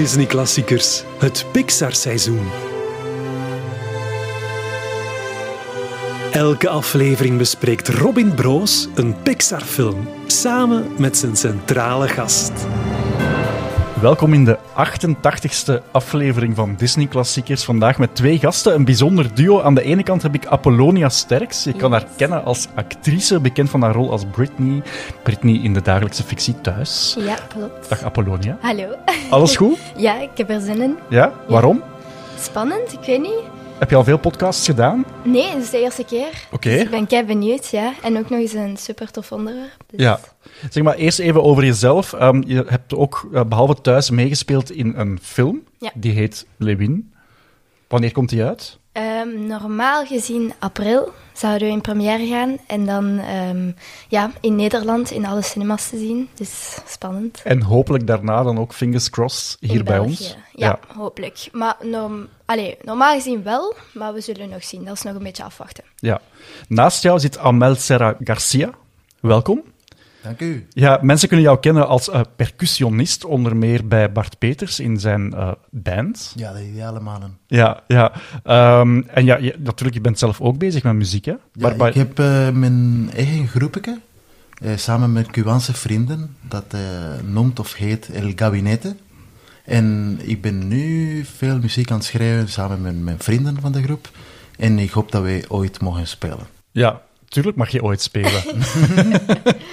Disney-klassiekers, het Pixar-seizoen. Elke aflevering bespreekt Robin Broos een Pixar-film samen met zijn centrale gast. Welkom in de 88ste aflevering van Disney Klassiekers. Vandaag met twee gasten, een bijzonder duo. Aan de ene kant heb ik Apollonia Sterks. Je kan haar kennen als actrice, bekend van haar rol als Britney. Britney in de dagelijkse fictie thuis. Ja, klopt. Dag Apollonia. Hallo. Alles goed? Ja, ik heb er zin in. Ja? Waarom? Spannend, ik weet niet. Heb je al veel podcasts gedaan? Nee, het is de eerste keer. Oké. Dus ik ben kei benieuwd, ja. En ook nog eens een super tof onderwerp. Dus- Ja. Zeg maar eerst even over jezelf. Ehm, je hebt ook, eh, behalve thuis, meegespeeld in een film. Ja. Die heet Lewin. Wanneer komt die uit? Ehm, normaal gezien april zouden we in première gaan. En dan ehm, ja, in Nederland in alle cinemas te zien. Dus spannend. En hopelijk daarna dan ook fingers crossed hier In bij België. ons. Ja, hopelijk. Maar norm Allee, normaal gezien wel, maar we zullen nog zien. Dat is nog een beetje afwachten. Ja. Naast jou zit Amel Serra Garcia. Welkom. Dank u. Ja, mensen kunnen jou kennen als eh, percussionist, onder meer bij Bart Peters in zijn eh, band. Ja, de ideale mannen. Ja, ja. Ehm, en ja, je, natuurlijk, je bent zelf ook bezig met muziek, hè? Ja, Ik heb eh, mijn eigen groepje, samen met Cubaanse vrienden, dat noemt of heet El Gabinete. En ik ben nu veel muziek aan het schrijven samen met mijn vrienden van de groep. En ik hoop dat wij ooit mogen spelen. Ja, tuurlijk mag je ooit spelen.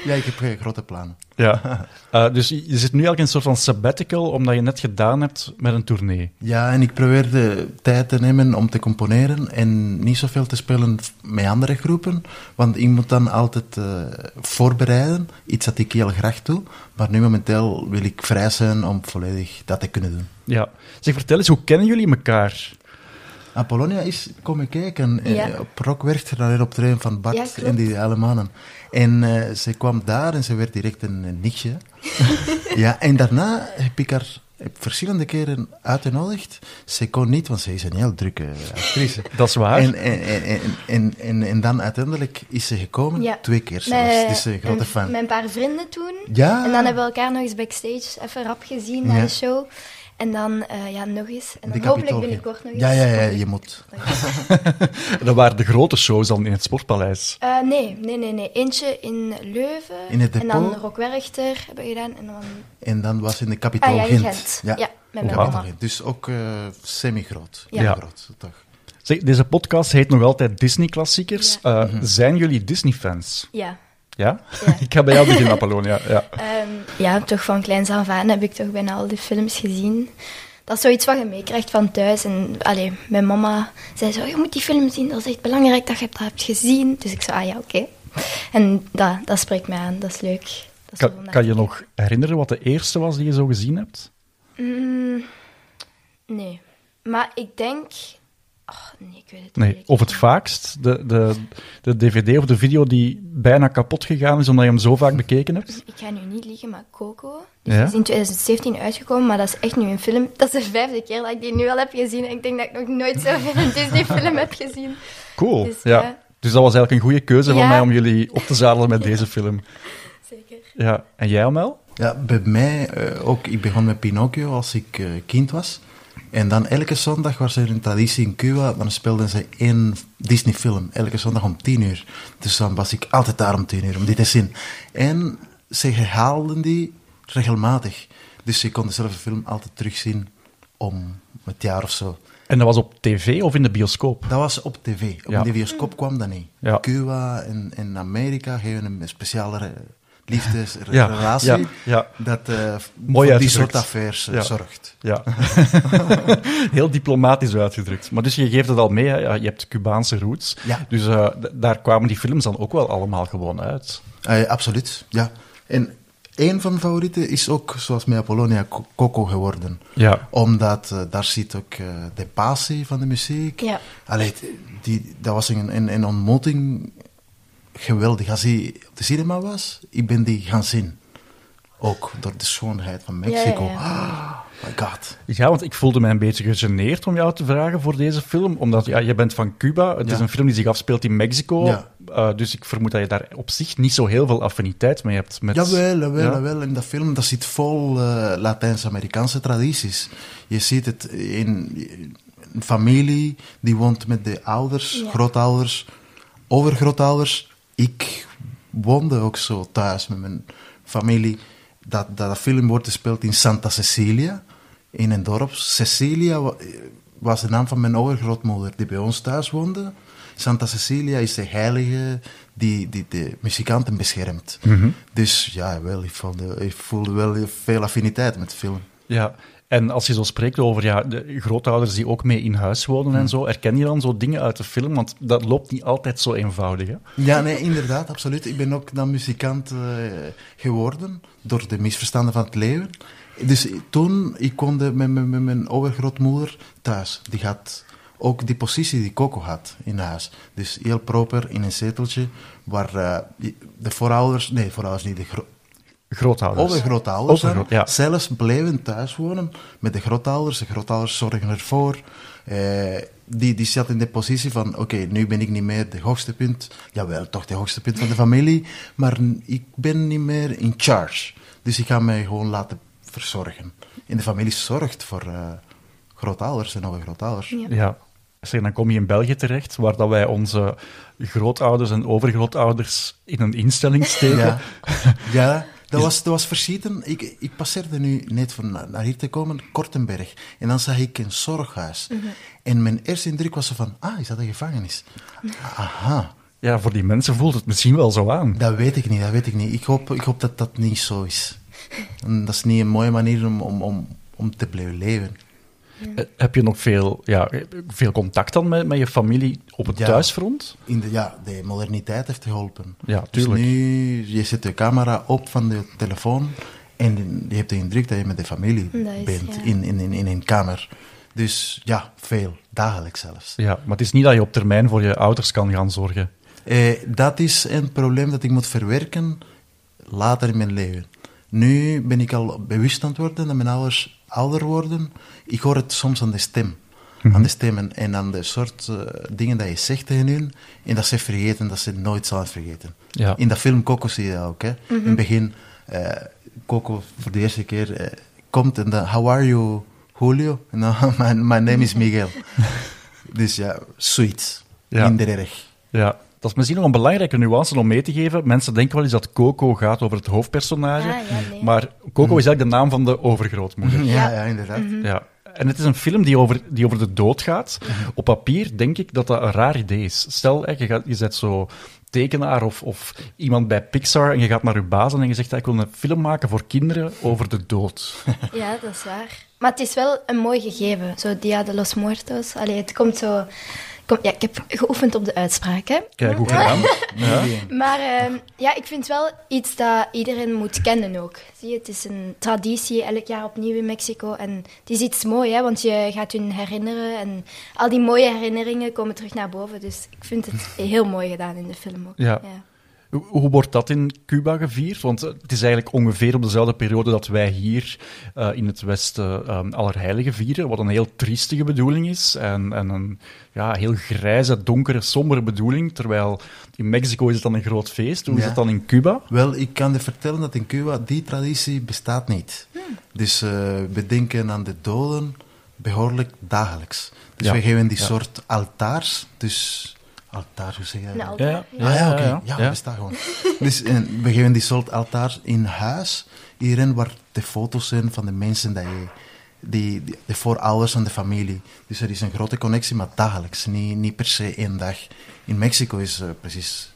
Ja, ik heb eh, grote plannen. ja. Eh, dus je zit nu eigenlijk in een soort van sabbatical, omdat je net gedaan hebt met een tournee. Ja, en ik probeer de tijd te nemen om te componeren en niet zoveel te spelen met andere groepen, want ik moet dan altijd eh, voorbereiden, iets dat ik heel graag doe, maar nu momenteel wil ik vrij zijn om volledig dat te kunnen doen. Ja. Zeg, vertel eens, hoe kennen jullie elkaar? Apollonia is komen kijken eh, Ja. op Rockwerchter naar een optreden van Bart Ja, en die alle mannen. En eh, ze kwam daar en ze werd direct een, een nichtje. ja, en daarna heb ik haar heb verschillende keren uitgenodigd. Ze kon niet, want ze is een heel drukke actrice. Dat is waar. En, en, en, en, en, en, dan uiteindelijk is ze gekomen, Ja. twee keer zelfs. Met, Dus een grote fan. Met een paar vrienden toen. Ja. En dan hebben we elkaar nog eens backstage even rap gezien na de show. En dan eh, ja, nog eens. En dan hopelijk binnenkort nog eens. Ja, ja, ja, je moet. Dat waren de grote shows dan in het Sportpaleis. Eh, nee, nee, nee, nee. Eentje in Leuven. In het En dan. Rockwerchter hebben we gedaan. En dan... En dan was in de Capitol Ah ja, in Gent. Gent. Ja, met mijn mama. Gent. Dus ook eh, semi-groot. Ja. Ja. groot, toch. Zeg, deze podcast heet nog altijd Disney Klassiekers. Ja. Eh, Zijn jullie Disney-fans? Ja. Ja? Ja. Ik ga bij jou beginnen, Apollonia. Ja. Ehm, ja, toch van kleins af aan heb ik toch bijna al die films gezien. Dat is zoiets wat je meekrijgt van thuis. En allee, mijn mama zei zo, je moet die film zien, dat is echt belangrijk dat je dat hebt gezien. Dus ik zei, ah ja, oké. En dat, dat spreekt mij aan, dat is leuk. Dat is Kan, kan je nog herinneren wat de eerste was die je zo gezien hebt? Mm, nee. Maar ik denk... Oh, nee, ik weet het Nee. niet. Of het vaakst, de, de, de DVD of de video die bijna kapot gegaan is omdat je hem zo vaak bekeken hebt? Ik ga nu niet liegen, maar Coco. Die Ja? is in 2017 uitgekomen, maar dat is echt nu een film. Dat is de vijfde keer dat ik die nu al heb gezien. En ik denk dat ik nog nooit zoveel een Disney-film heb gezien. Cool. Dus, ja. ja. Dus dat was eigenlijk een goede keuze van mij om jullie op te zadelen met deze film. Zeker. Ja. En jij, Amel? Ja, bij mij eh, ook. Ik begon met Pinocchio als ik eh, kind was. En dan elke zondag was er een traditie in Cuba. Dan speelden ze één Disney-film. Elke zondag om tien uur. Dus dan was ik altijd daar om tien uur om die te zien. En ze herhaalden die regelmatig. Dus je kon dezelfde film altijd terugzien om het jaar of zo. En dat was op tv of in de bioscoop? Dat was op tv. Op Ja. de bioscoop kwam dat niet. Ja. Cuba en, en Amerika geven een speciale liefdesrelatie ja, ja. dat eh Mooi voor die soort affaires eh, Ja. zorgt. Ja. Heel diplomatisch uitgedrukt. Maar dus je geeft het al mee, hè? Ja, je hebt Cubaanse roots. Ja. Dus eh, d- daar kwamen die films dan ook wel allemaal gewoon uit. Eh, absoluut, ja. En een van mijn favorieten is ook, zoals met Apollonia, Co- Coco geworden. Ja. Omdat daar zit ook eh, de passie van de muziek. Ja. Allee, die, dat was een, een, een ontmoeting geweldig. Als hij op de cinema was, ik ben die gaan zien. Ook door de schoonheid van Mexico. Ja, ja, Ah, my god. Ja, want ik voelde mij een beetje gegeneerd om jou te vragen voor deze film. Omdat ja, je bent van Cuba. Het is een film die zich afspeelt in Mexico. Ja. Eh, dus ik vermoed dat je daar op zich niet zo heel veel affiniteit mee hebt. Met, Jawel, jawel, Ja? jawel. In dat film dat zit vol eh, Latijns-Amerikaanse tradities. Je ziet het in een familie die woont met de ouders, Ja. grootouders, overgrootouders. Ik woonde ook zo thuis met mijn familie. Dat, dat, film wordt gespeeld in Santa Cecilia, in een dorp. Cecilia wa- was de naam van mijn overgrootmoeder die bij ons thuis woonde. Santa Cecilia is de heilige die, die de muzikanten beschermt. Dus ja, wel, ik, voelde, ik voelde wel veel affiniteit met de film. Ja, en als je zo spreekt over ja, de grootouders die ook mee in huis wonen en zo, herken je dan zo dingen uit de film? Want dat loopt niet altijd zo eenvoudig. Hè? Ja, nee, inderdaad, absoluut. Ik ben ook dan muzikant eh, geworden door de misverstanden van het leven. Dus toen, ik kon de- met, met, met mijn overgrootmoeder thuis. Die had ook die positie die Coco had in huis. Dus heel proper in een zeteltje waar eh, de voorouders, nee, voorouders niet, de gro- Grootouders. overgrootouders dan Overgroot- ja. zelfs bleven thuis wonen met de grootouders. De grootouders zorgen ervoor. Eh, die, die zat in de positie van, oké, nu ben ik niet meer de hoogste punt. Jawel, toch de hoogste punt van de familie. Maar ik ben niet meer in charge. Dus ik ga mij gewoon laten verzorgen. En de familie zorgt voor eh, grootouders en overgrootouders. Ja. Ja. Zeg, dan kom je in België terecht, waar dat wij onze grootouders en overgrootouders in een instelling steken. Ja, ja dat, was, dat was verschieten. Ik, ik passeerde nu net van na- naar hier te komen, Kortenberg. En dan zag ik een zorghuis. En mijn eerste indruk was van, ah, is dat een gevangenis? Aha, Ja, voor die mensen voelt het misschien wel zo aan. dat weet ik niet, dat weet ik niet. Ik hoop, ik hoop dat dat niet zo is. En dat is niet een mooie manier om, om, om, om te blijven leven. Eh, Heb je nog veel, ja, veel contact dan met, met je familie op het Ja. thuisfront? In de, ja, de moderniteit heeft geholpen. Ja, dus tuurlijk. nu, je zet de camera op van de telefoon en je hebt de indruk dat je met de familie is, bent ja. in, in, in, in een kamer. Dus ja, veel. Dagelijks zelfs. Ja, maar het is niet dat je op termijn voor je ouders kan gaan zorgen. Eh, dat is een probleem dat ik moet verwerken later in mijn leven. Nu ben ik al bewust aan het worden dat mijn ouders ouder worden. Ik hoor het soms aan de stem. Aan de stem en, en aan de soort eh, dingen dat je zegt tegen hun. En dat ze vergeten, dat ze het nooit zullen vergeten. Ja. In dat film Coco zie je dat ook. Hè? In het begin, eh, Coco voor de eerste keer eh, komt en dan, how are you, Julio? En dan, my, my name is Miguel. dus ja, sweet. Ja. Minder erg. Ja, dat is misschien nog een belangrijke nuance om mee te geven. Mensen denken wel eens dat Coco gaat over het hoofdpersonage. Ah, ja, nee. Maar Coco is eigenlijk de naam van de overgrootmoeder. Ja, ja, inderdaad. Ja. En het is een film die over, die over de dood gaat. Op papier denk ik dat dat een raar idee is. Stel, hè, je, gaat, je zet zo tekenaar of, of iemand bij Pixar en je gaat naar je baas en je zegt, ik wil een film maken voor kinderen over de dood. Ja, dat is waar. Maar het is wel een mooi gegeven, zo Dia de los Muertos. Allee, het komt zo... Kom, ja, ik heb geoefend op de uitspraak, hè. Kijk, goed gedaan. Ja. Maar ehm, ja, ik vind wel iets dat iedereen moet kennen ook. Zie je, het is een traditie elk jaar opnieuw in Mexico. En het is iets moois, hè, want je gaat hun herinneren. En al die mooie herinneringen komen terug naar boven. Dus ik vind het heel mooi gedaan in de film ook. Ja. Hoe, hoe wordt dat in Cuba gevierd? Want eh, het is eigenlijk ongeveer op dezelfde periode dat wij hier eh, in het Westen uh, Allerheiligen vieren, wat een heel triestige bedoeling is en, en een ja, heel grijze, donkere, sombere bedoeling, terwijl in Mexico is het dan een groot feest. Hoe is het dan in Cuba? Wel, ik kan je vertellen dat in Cuba die traditie bestaat niet. Dus eh, we denken aan de doden behoorlijk dagelijks. Dus Ja. we geven die Ja. soort altaars, dus... Altaar, hoe zeg je dat? Een altaar, Ja, ja. Ah ja, oké. ja, Ja, bestaat gewoon. dus en we geven die soort altaars in huis, hierin waar de foto's zijn van de mensen dat je, die, die, de voorouders van de familie. Dus er is een grote connectie, maar dagelijks, niet, niet per se één dag. In Mexico is eh, precies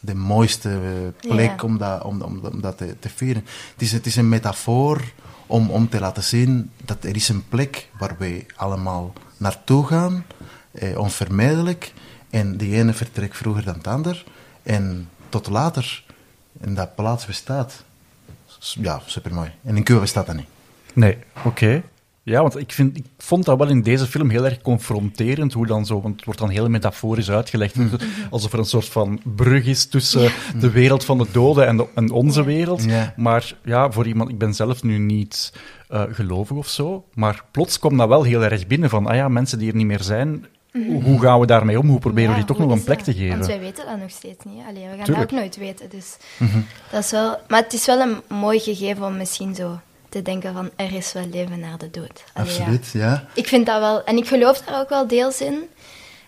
de mooiste eh, plek om dat, om, om, om dat te, te vieren. Het is, het is een metafoor om, om te laten zien dat er is een plek waar wij allemaal naartoe gaan, eh, onvermijdelijk. En die ene vertrekt vroeger dan de ander. En tot later. En dat plaats bestaat. Ja, supermooi. En in Cuba bestaat dat niet. Nee, oké. Ja, want ik, vind, ik vond dat wel in deze film heel erg confronterend, hoe dan zo, want het wordt dan heel metaforisch uitgelegd, alsof er een soort van brug is tussen de wereld van de doden en, de, en onze wereld. Ja. Maar ja, voor iemand, ik ben zelf nu niet eh, gelovig of zo, maar plots kwam dat wel heel erg binnen van, ah ja, mensen die er niet meer zijn, Hoe gaan we daarmee om? Hoe proberen we Ja, die toch nog een is plek dat? te geven? Want wij weten dat nog steeds niet. Allee, we gaan Tuurlijk. dat ook nooit weten. Dus dat is wel, maar het is wel een mooi gegeven om misschien zo te denken van er is wel leven na de dood. Allee. Absoluut, ja. Ik vind dat wel, en ik geloof daar ook wel deels in.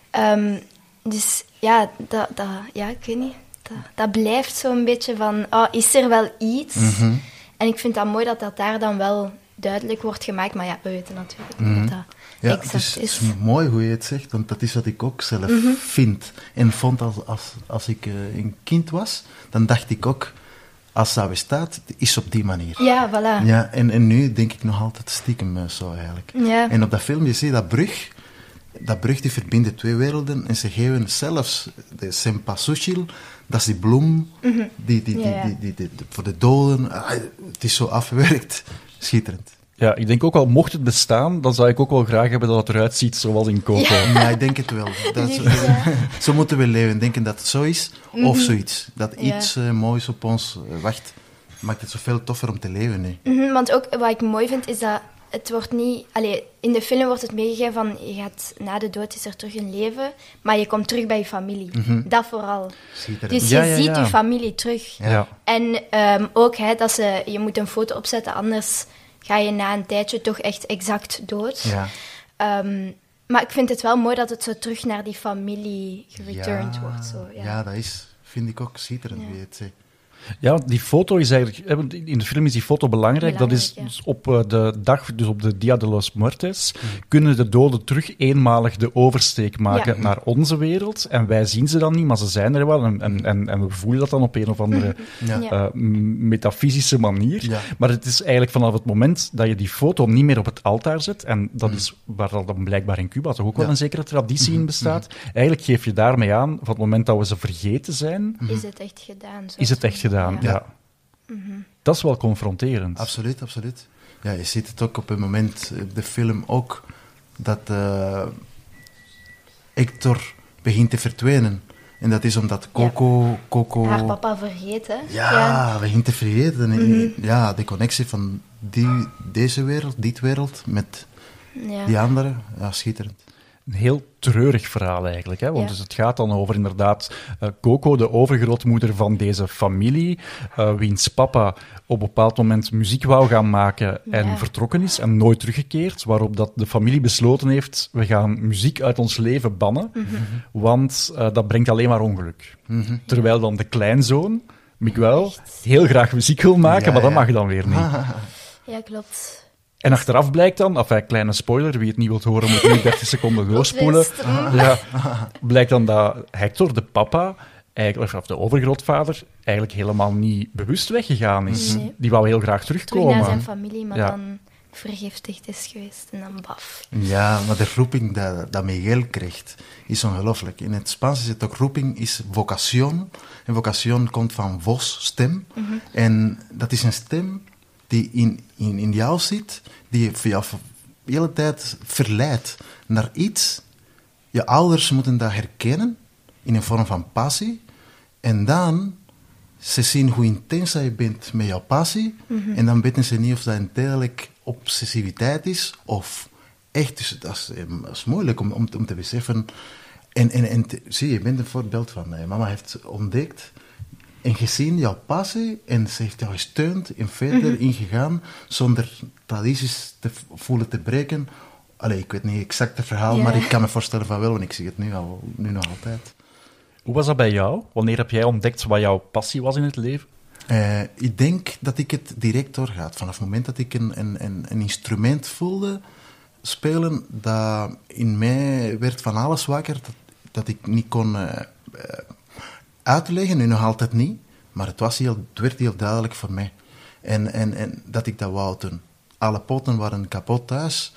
Ehm, dus ja, dat, dat, ja, ik weet niet. Dat, dat blijft zo'n beetje van, oh, is er wel iets? Mhm. En ik vind dat mooi dat dat daar dan wel duidelijk wordt gemaakt. Maar ja, we weten natuurlijk niet wat dat Mhm. Ja, exact het is. is mooi hoe je het zegt, want dat is wat ik ook zelf Mhm. vind. En vond als, als, als ik eh, een kind was, dan dacht ik ook, als dat bestaat, is op die manier. Ja, voilà. Ja, en, en nu denk ik nog altijd stiekem eh, zo eigenlijk. Ja. En op dat film, je ziet dat brug, dat brug die verbindt de twee werelden. En ze geven zelfs de Sempasuchil, dat is die bloem die, die, die, Mhm. Ja, ja. die, die, die- die- voor de doden. Ah, het is zo afgewerkt. Schitterend. Ja, ik denk ook wel, mocht het bestaan, dan zou ik ook wel graag hebben dat het eruit ziet zoals in Coco. Ja, ik denk het wel. Dat is- Lief, ja. zo moeten we leven. Denken dat het zo is, of zoiets. Dat Mhm. Ja. iets eh, moois op ons eh, wacht. Maakt het zoveel toffer om te leven nu. Mhm, want ook wat ik mooi vind, is dat het wordt niet... Allee, in de film wordt het meegegeven van, je gaat na de dood is er terug een leven, maar je komt terug bij je familie. Dat vooral. Dus Ja, je ja, ziet ja. je familie terug. Ja. En ehm, ook hè, dat ze, je moet een foto opzetten, anders ga je na een tijdje toch echt exact dood. Ja. Ehm, maar ik vind het wel mooi dat het zo terug naar die familie gereturned ja, wordt. Zo, ja. ja, dat is, vind ik ook schitterend, wie je. Ja, want die foto is eigenlijk... want In de film is die foto belangrijk. dat is ja. dus op eh, de dag, dus op de Dia de los Muertes, kunnen de doden terug eenmalig de oversteek maken Ja. naar onze wereld. En wij zien ze dan niet, maar ze zijn er wel. En, en, en, en we voelen dat dan op een of andere Ja. Eh, metafysische manier. Ja. Maar het is eigenlijk vanaf het moment dat je die foto niet meer op het altaar zet, en dat is waar dat dan blijkbaar in Cuba toch ook wel een zekere traditie in bestaat, eigenlijk geef je daarmee aan, van het moment dat we ze vergeten zijn, Is het echt gedaan? is het echt gedaan. Ja. Ja. Dat is wel confronterend. Absoluut, absoluut. Ja, je ziet het ook op een moment, eh, de film ook, dat eh, Hector begint te verdwijnen. En dat is omdat Coco... Coco Haar papa vergeten. Ja, begint te vergeten. En, Ja, de connectie van die, deze wereld, dit wereld, met Ja. die andere, ja, schitterend. Een heel treurig verhaal eigenlijk. Hè? Want Ja. dus het gaat dan over inderdaad eh, Coco, de overgrootmoeder van deze familie, eh, wiens papa op een bepaald moment muziek wou gaan maken en Ja. vertrokken is en nooit teruggekeerd, waarop dat de familie besloten heeft, we gaan muziek uit ons leven bannen, Mhm. want eh, dat brengt alleen maar ongeluk. Terwijl dan de kleinzoon, Miguel, heel graag muziek wil maken, Ja, maar dat ja. mag dan weer niet. Ja, klopt. En achteraf blijkt dan, enfin, kleine spoiler, wie het niet wilt horen moet nu 30 seconden doorspoelen. Ja, blijkt dan dat Hector, de papa, eigenlijk, of de overgrootvader, eigenlijk helemaal niet bewust weggegaan is. Nee. Die wou heel graag Terug terugkomen. naar zijn familie, maar Ja. dan vergiftigd is geweest en dan baf. Ja, maar de roeping dat, dat Miguel krijgt, is ongelooflijk. In het Spaans is het ook roeping, is vocación. En vocación komt van vos, stem. En dat is een stem die in, in, in jou zit, die je voor jou de hele tijd verleidt naar iets. Je ouders moeten dat herkennen in een vorm van passie. En dan ze zien hoe intens je bent met jouw passie. En dan weten ze niet of dat een tijdelijk obsessiviteit is of echt. Dus dat is, eh, dat is moeilijk om, om, om te beseffen. En, en, en te- zie je, je bent een voorbeeld van. eh, mama heeft ontdekt en gezien jouw passie en ze heeft jou gesteund en verder ingegaan zonder tradities te voelen te breken. Allee, ik weet niet exact het verhaal, maar ik kan me voorstellen van wel, want ik zie het nu, al, nu nog altijd. Hoe was dat bij jou? Wanneer heb jij ontdekt wat jouw passie was in het leven? Eh, ik denk dat ik het direct doorgaat. Vanaf het moment dat ik een, een, een, een instrument voelde spelen, dat in mij werd van alles wakker dat, dat ik niet kon eh, eh, uitleggen. Nu nog altijd niet, maar het, was heel, het werd heel duidelijk voor mij. En, en, en dat ik dat wou doen. Alle poten waren kapot thuis.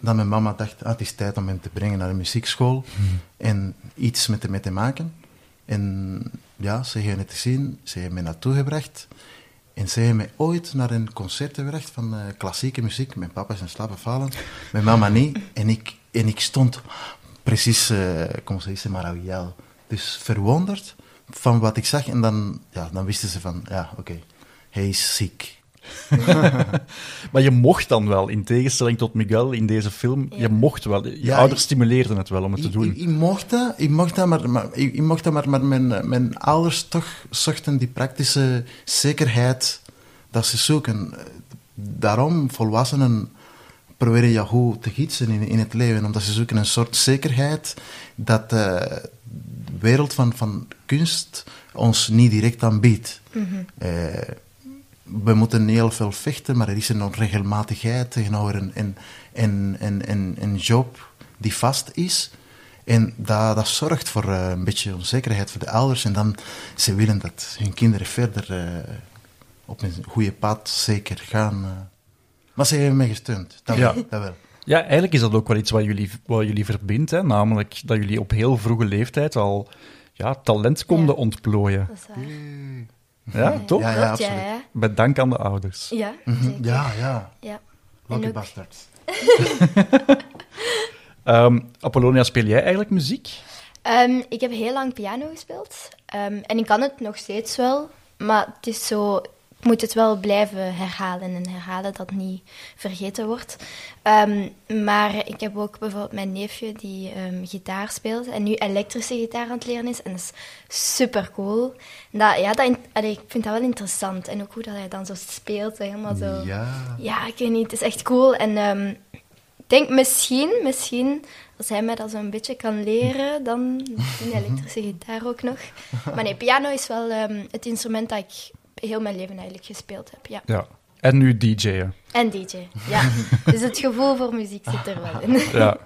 Dat mijn mama dacht, ah, het is tijd om hem te brengen naar de muziekschool. En iets met hem te maken. En ja, ze hebben het gezien, ze hebben me naartoe gebracht. En ze hebben mij ooit naar een concert gebracht van eh, klassieke muziek. Mijn papa is in slaap gevallen, mijn mama niet. En ik, en ik stond precies, uh, se dice, maravillado. Dus verwonderd van wat ik zag. En dan, ja, dan wisten ze van, ja, oké, hij is ziek. maar je mocht dan wel, in tegenstelling tot Miguel in deze film, Ja. je mocht wel. Je Ja, ouders ik- stimuleerden het wel om het te doen. ik, ik mocht dat, ik mocht dat, maar, maar, ik, ik mocht dat, maar, maar mijn, mijn ouders toch zochten die praktische zekerheid dat ze zoeken. Daarom, volwassenen proberen goed te gidsen in, in het leven, omdat ze zoeken een soort zekerheid dat eh, wereld van, van kunst ons niet direct aanbiedt. Eh, we moeten heel veel vechten, maar er is een onregelmatigheid tegenover een, een, een, een, een, een job die vast is. En dat, dat zorgt voor eh, een beetje onzekerheid voor de ouders. En dan ze willen dat hun kinderen verder eh, op een goede pad zeker gaan. Maar ze hebben mij gesteund, dat, Ja. wel, dat wel. Ja, eigenlijk is dat ook wel iets wat jullie, wat jullie verbindt, hè? namelijk dat jullie op heel vroege leeftijd al ja, talent konden Ja. ontplooien. Dat is waar. Ja, toch? Ja, absoluut. ja, Met dank aan de ouders. ja. Ja, Mhm, zeker. Ja, ja. Ja. Lucky ook- bastards. Ehm, Apollonia, speel jij eigenlijk muziek? Ehm, ik heb heel lang piano gespeeld. Ehm, en ik kan het nog steeds wel. Maar het is zo... Moet het wel blijven herhalen en herhalen dat het niet vergeten wordt. Ehm, maar ik heb ook bijvoorbeeld mijn neefje die ehm, gitaar speelt en nu elektrische gitaar aan het leren is. En dat is super cool. Dat, ja, dat, allee, ik vind dat wel interessant. En ook hoe dat hij dan zo speelt. Helemaal zo... Ja. Ja, ik weet niet, het is echt cool. En ehm, ik denk misschien, misschien, als hij mij dat zo'n beetje kan leren, dan misschien elektrische gitaar ook nog. Maar nee, piano is wel het instrument dat ik heel mijn leven eigenlijk gespeeld heb, ja. Ja. En nu DJ'en. En DJ, ja. Dus het gevoel voor muziek zit er wel in. Ja.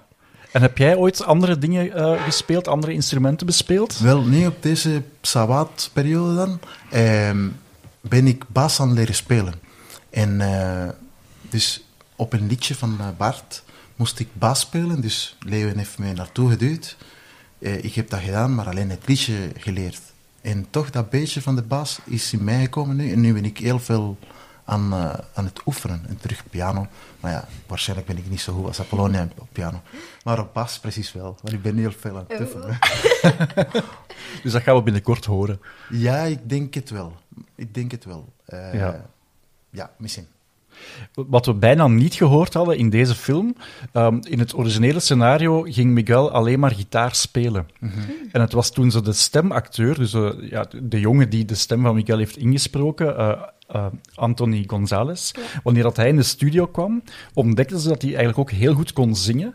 En heb jij ooit andere dingen eh, gespeeld, andere instrumenten bespeeld? Wel, nu op deze Sabat-periode dan, ehm, ben ik bas aan het leren spelen. En eh, dus op een liedje van eh, Bart moest ik bas spelen, dus Leeuwen heeft mij naartoe geduwd. Eh, ik heb dat gedaan, maar alleen het liedje geleerd. En toch, dat beetje van de bas is in mij gekomen nu. En nu ben ik heel veel aan, eh, aan het oefenen. En terug piano. Maar ja, waarschijnlijk ben ik niet zo goed als Apollonia op piano. Maar op bas precies wel, want ik ben heel veel aan het oefenen. Dus dat gaan we binnenkort horen. Ja, ik denk het wel. Ik denk het wel. Eh, Ja. ja. misschien. Wat we bijna niet gehoord hadden in deze film, ehm, in het originele scenario ging Miguel alleen maar gitaar spelen. En het was toen ze de stemacteur, dus eh, ja, de jongen die de stem van Miguel heeft ingesproken, eh, eh, Anthony Gonzalez, wanneer dat hij in de studio kwam, ontdekten ze dat hij eigenlijk ook heel goed kon zingen.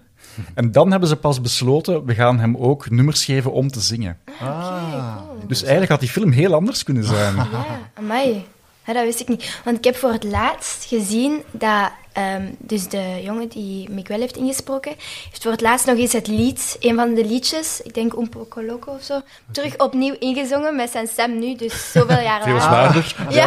En dan hebben ze pas besloten, we gaan hem ook nummers geven om te zingen. Ah, Dus eigenlijk had die film heel anders kunnen zijn. Ja, amai. Ja, dat wist ik niet. Want ik heb voor het laatst gezien dat... ehm, dus de jongen die Miguel heeft ingesproken, heeft voor het laatst nog eens het lied, een van de liedjes, ik denk Un poco loco of zo, terug opnieuw ingezongen met zijn stem nu, dus zoveel jaar Veel later. zwaarder.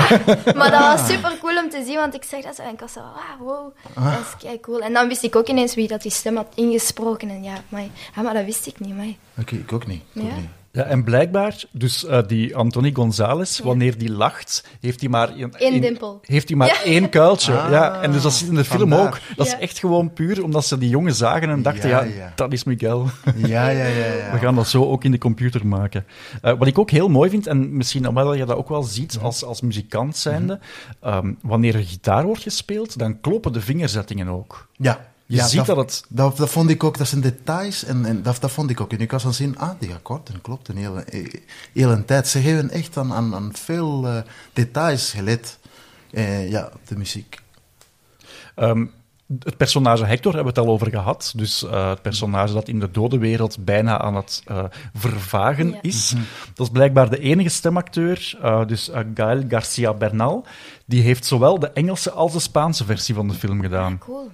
Ja, maar dat was super cool om te zien, want ik zeg dat zo en ik was zo, ah, wow, dat is kei cool. En dan wist ik ook ineens wie dat die stem had ingesproken en ja, maar, ja, maar dat wist ik niet, maar Oké, ik ook niet. Ik ook Ja. niet. Ja, en blijkbaar, dus eh, die Anthony Gonzalez, Ja. wanneer die lacht, heeft hij maar... Een, Eén dimpel. Heeft hij maar Ja. één kuiltje. Ah, ja, en dus dat zit in de film vandaar. ook. Dat Ja. is echt gewoon puur omdat ze die jongen zagen en dachten, ja, Ja, ja. dat is Miguel. Ja, ja, ja. ja. We gaan dat zo ook in de computer maken. Eh, wat ik ook heel mooi vind, en misschien omdat je dat ook wel ziet als, als muzikant zijnde, ehm, wanneer er gitaar wordt gespeeld, dan kloppen de vingerzettingen ook. Ja. Je ja, ziet dat het- Dat, dat vond ik ook, dat zijn details en, en dat, dat vond ik ook. En ik was aan zien, ah, die akkoorden klopt een hele, eh, hele tijd. Ze geven echt aan, aan, aan veel eh, details gelet. Eh, ja, op de muziek. Ehm, het personage Hector hebben we het al over gehad. Dus eh, het personage dat in de dode wereld bijna aan het eh, vervagen Ja. is. Dat is blijkbaar de enige stemacteur, eh, dus Gael Garcia Bernal. Die heeft zowel de Engelse als de Spaanse versie van de film gedaan. cool.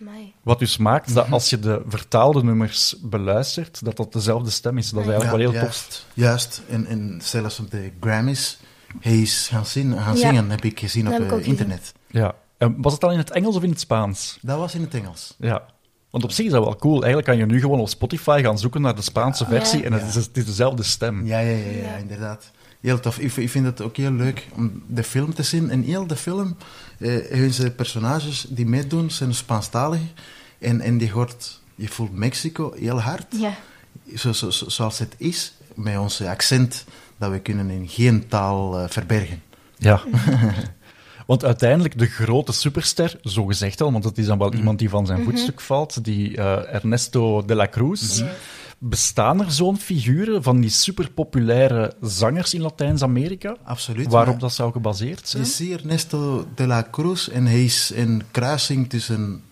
Amai. Wat dus maakt dat als je de vertaalde nummers beluistert, dat dat dezelfde stem is. Dat is eigenlijk wel heel tof. juist. Juist. En, en zelfs op de Grammys, hij is gaan, zingen, gaan Ja. zingen, heb ik gezien Dat op heb ik eh, gezien. internet. Ja. En was het dan in het Engels of in het Spaans? Dat was in het Engels. Ja. Want op zich is dat wel cool. Eigenlijk kan je nu gewoon op Spotify gaan zoeken naar de Spaanse versie Ja. en het is, het is dezelfde stem. Ja, ja, ja, ja, Ja. inderdaad. Heel tof. Ik, ik vind het ook heel leuk om de film te zien. En heel de film eh, hebben ze personages die meedoen, zijn Spaanstalig. En, en die hoort, je voelt Mexico heel hard. Ja. Zo, zo, zo- zoals het is, met onze accent, dat we kunnen in geen taal eh, verbergen. Ja. Want uiteindelijk de grote superster, zo gezegd al, want het is dan wel iemand die van zijn voetstuk valt, die eh, Ernesto de la Cruz. Bestaan er zo'n figuren van die superpopulaire zangers in Latijns-Amerika? Absoluut. Waarop dat zou gebaseerd zijn? Je ziet Ernesto de la Cruz en hij is een kruising tussen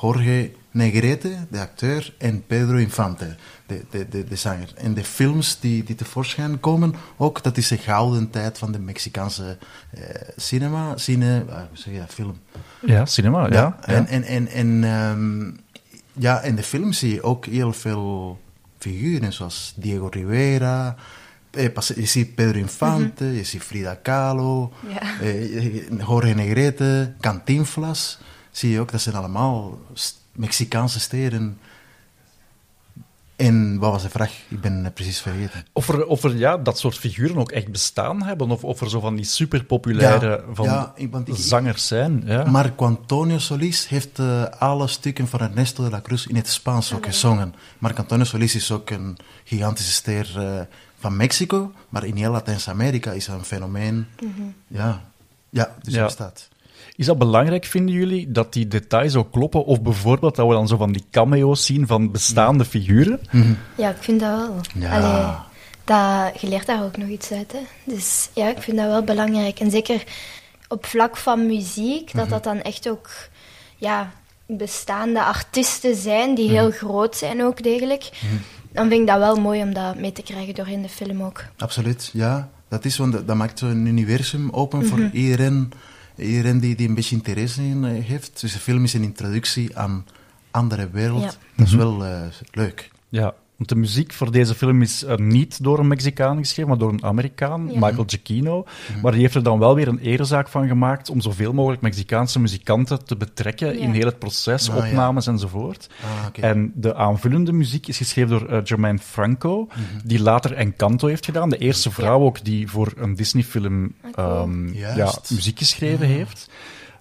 Jorge Negrete, de acteur, en Pedro Infante, de, de, de, de zanger. En de films die, die tevoorschijn komen, ook, dat is de gouden tijd van de Mexicaanse eh, cinema, cine, ah, hoe zeg je dat, film. Ja, cinema, ja. ja. En, en, en, en, ehm, ja, in de film zie je ook heel veel figuren, zoals Diego Rivera. eh, Je ziet Pedro Infante, je ziet Frida Kahlo, Ja. eh, Jorge Negrete, Cantinflas. Zie je ook, dat zijn allemaal Mexicaanse steden. En wat was de vraag? Ik ben het precies vergeten. Of er, of er ja, dat soort figuren ook echt bestaan hebben, of, of er zo van die superpopulaire Ja, van ja, ik- want ik- zangers zijn. Ja. Marco Antonio Solis heeft eh, alle stukken van Ernesto de la Cruz in het Spaans ook gezongen. Marco Antonio Solis is ook een gigantische ster eh, van Mexico, maar in heel Latijns-Amerika is hij een fenomeen. Ja, ja dus Ja. hij bestaat. Is dat belangrijk, vinden jullie, dat die details ook kloppen? Of bijvoorbeeld dat we dan zo van die cameo's zien van bestaande figuren? Ja, ik vind dat wel. Ja. Allee, dat, je leert daar ook nog iets uit. Hè. Dus ja, ik vind dat wel belangrijk. En zeker op vlak van muziek, dat dat dan echt ook ja, bestaande artiesten zijn, die heel groot zijn ook degelijk. Dan vind ik dat wel mooi om dat mee te krijgen doorheen de film ook. Absoluut, ja. Dat is, want dat- dat maakt zo'n universum open voor iedereen, iedereen die, die een beetje interesse in eh, heeft. Dus de film is een introductie aan andere wereld. Ja. Dat is wel eh, leuk. Ja, want de muziek voor deze film is eh, niet door een Mexicaan geschreven, maar door een Amerikaan, Ja. Michael Giacchino. Maar die heeft er dan wel weer een erezaak van gemaakt om zoveel mogelijk Mexicaanse muzikanten te betrekken Ja. in heel het proces, Ah, ja. opnames enzovoort. Ah. En de aanvullende muziek is geschreven door eh, Jermaine Franco, die later Encanto heeft gedaan. De eerste vrouw ook die voor een Disney-film Ah, ehm, muziek geschreven heeft.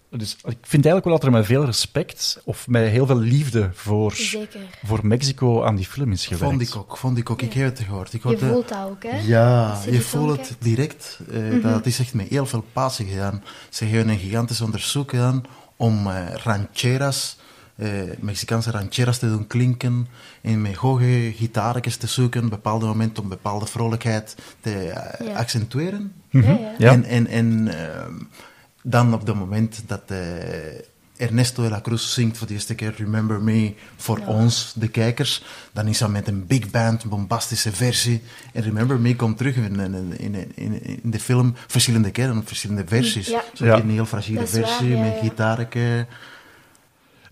Dus ik vind eigenlijk wel dat er met veel respect of met heel veel liefde voor, Zeker. voor Mexico aan die film is gewerkt. Vond ik ook, vond ik ook. Ik heb het gehoord. Ik Je voelt dat ook, hè? Ja, je voelt het direct. Eh, Dat is echt met heel veel passie gedaan. Ze hebben een gigantisch onderzoek gedaan om eh, rancheras, eh, Mexicaanse rancheras te doen klinken. En met hoge gitaartjes te zoeken, bepaalde momenten om bepaalde vrolijkheid te Ja. accentueren. Ja, ja. Ja. En, en, en ehm, dan op het moment dat eh, Ernesto de la Cruz zingt voor de eerste keer Remember Me voor ons, de kijkers, dan is dat met een big band, een bombastische versie. En Remember Me komt terug in, in, in, in, de film verschillende keren, verschillende versies. Ja. Zo Ja. een heel waar, versie ja, met gitaarke.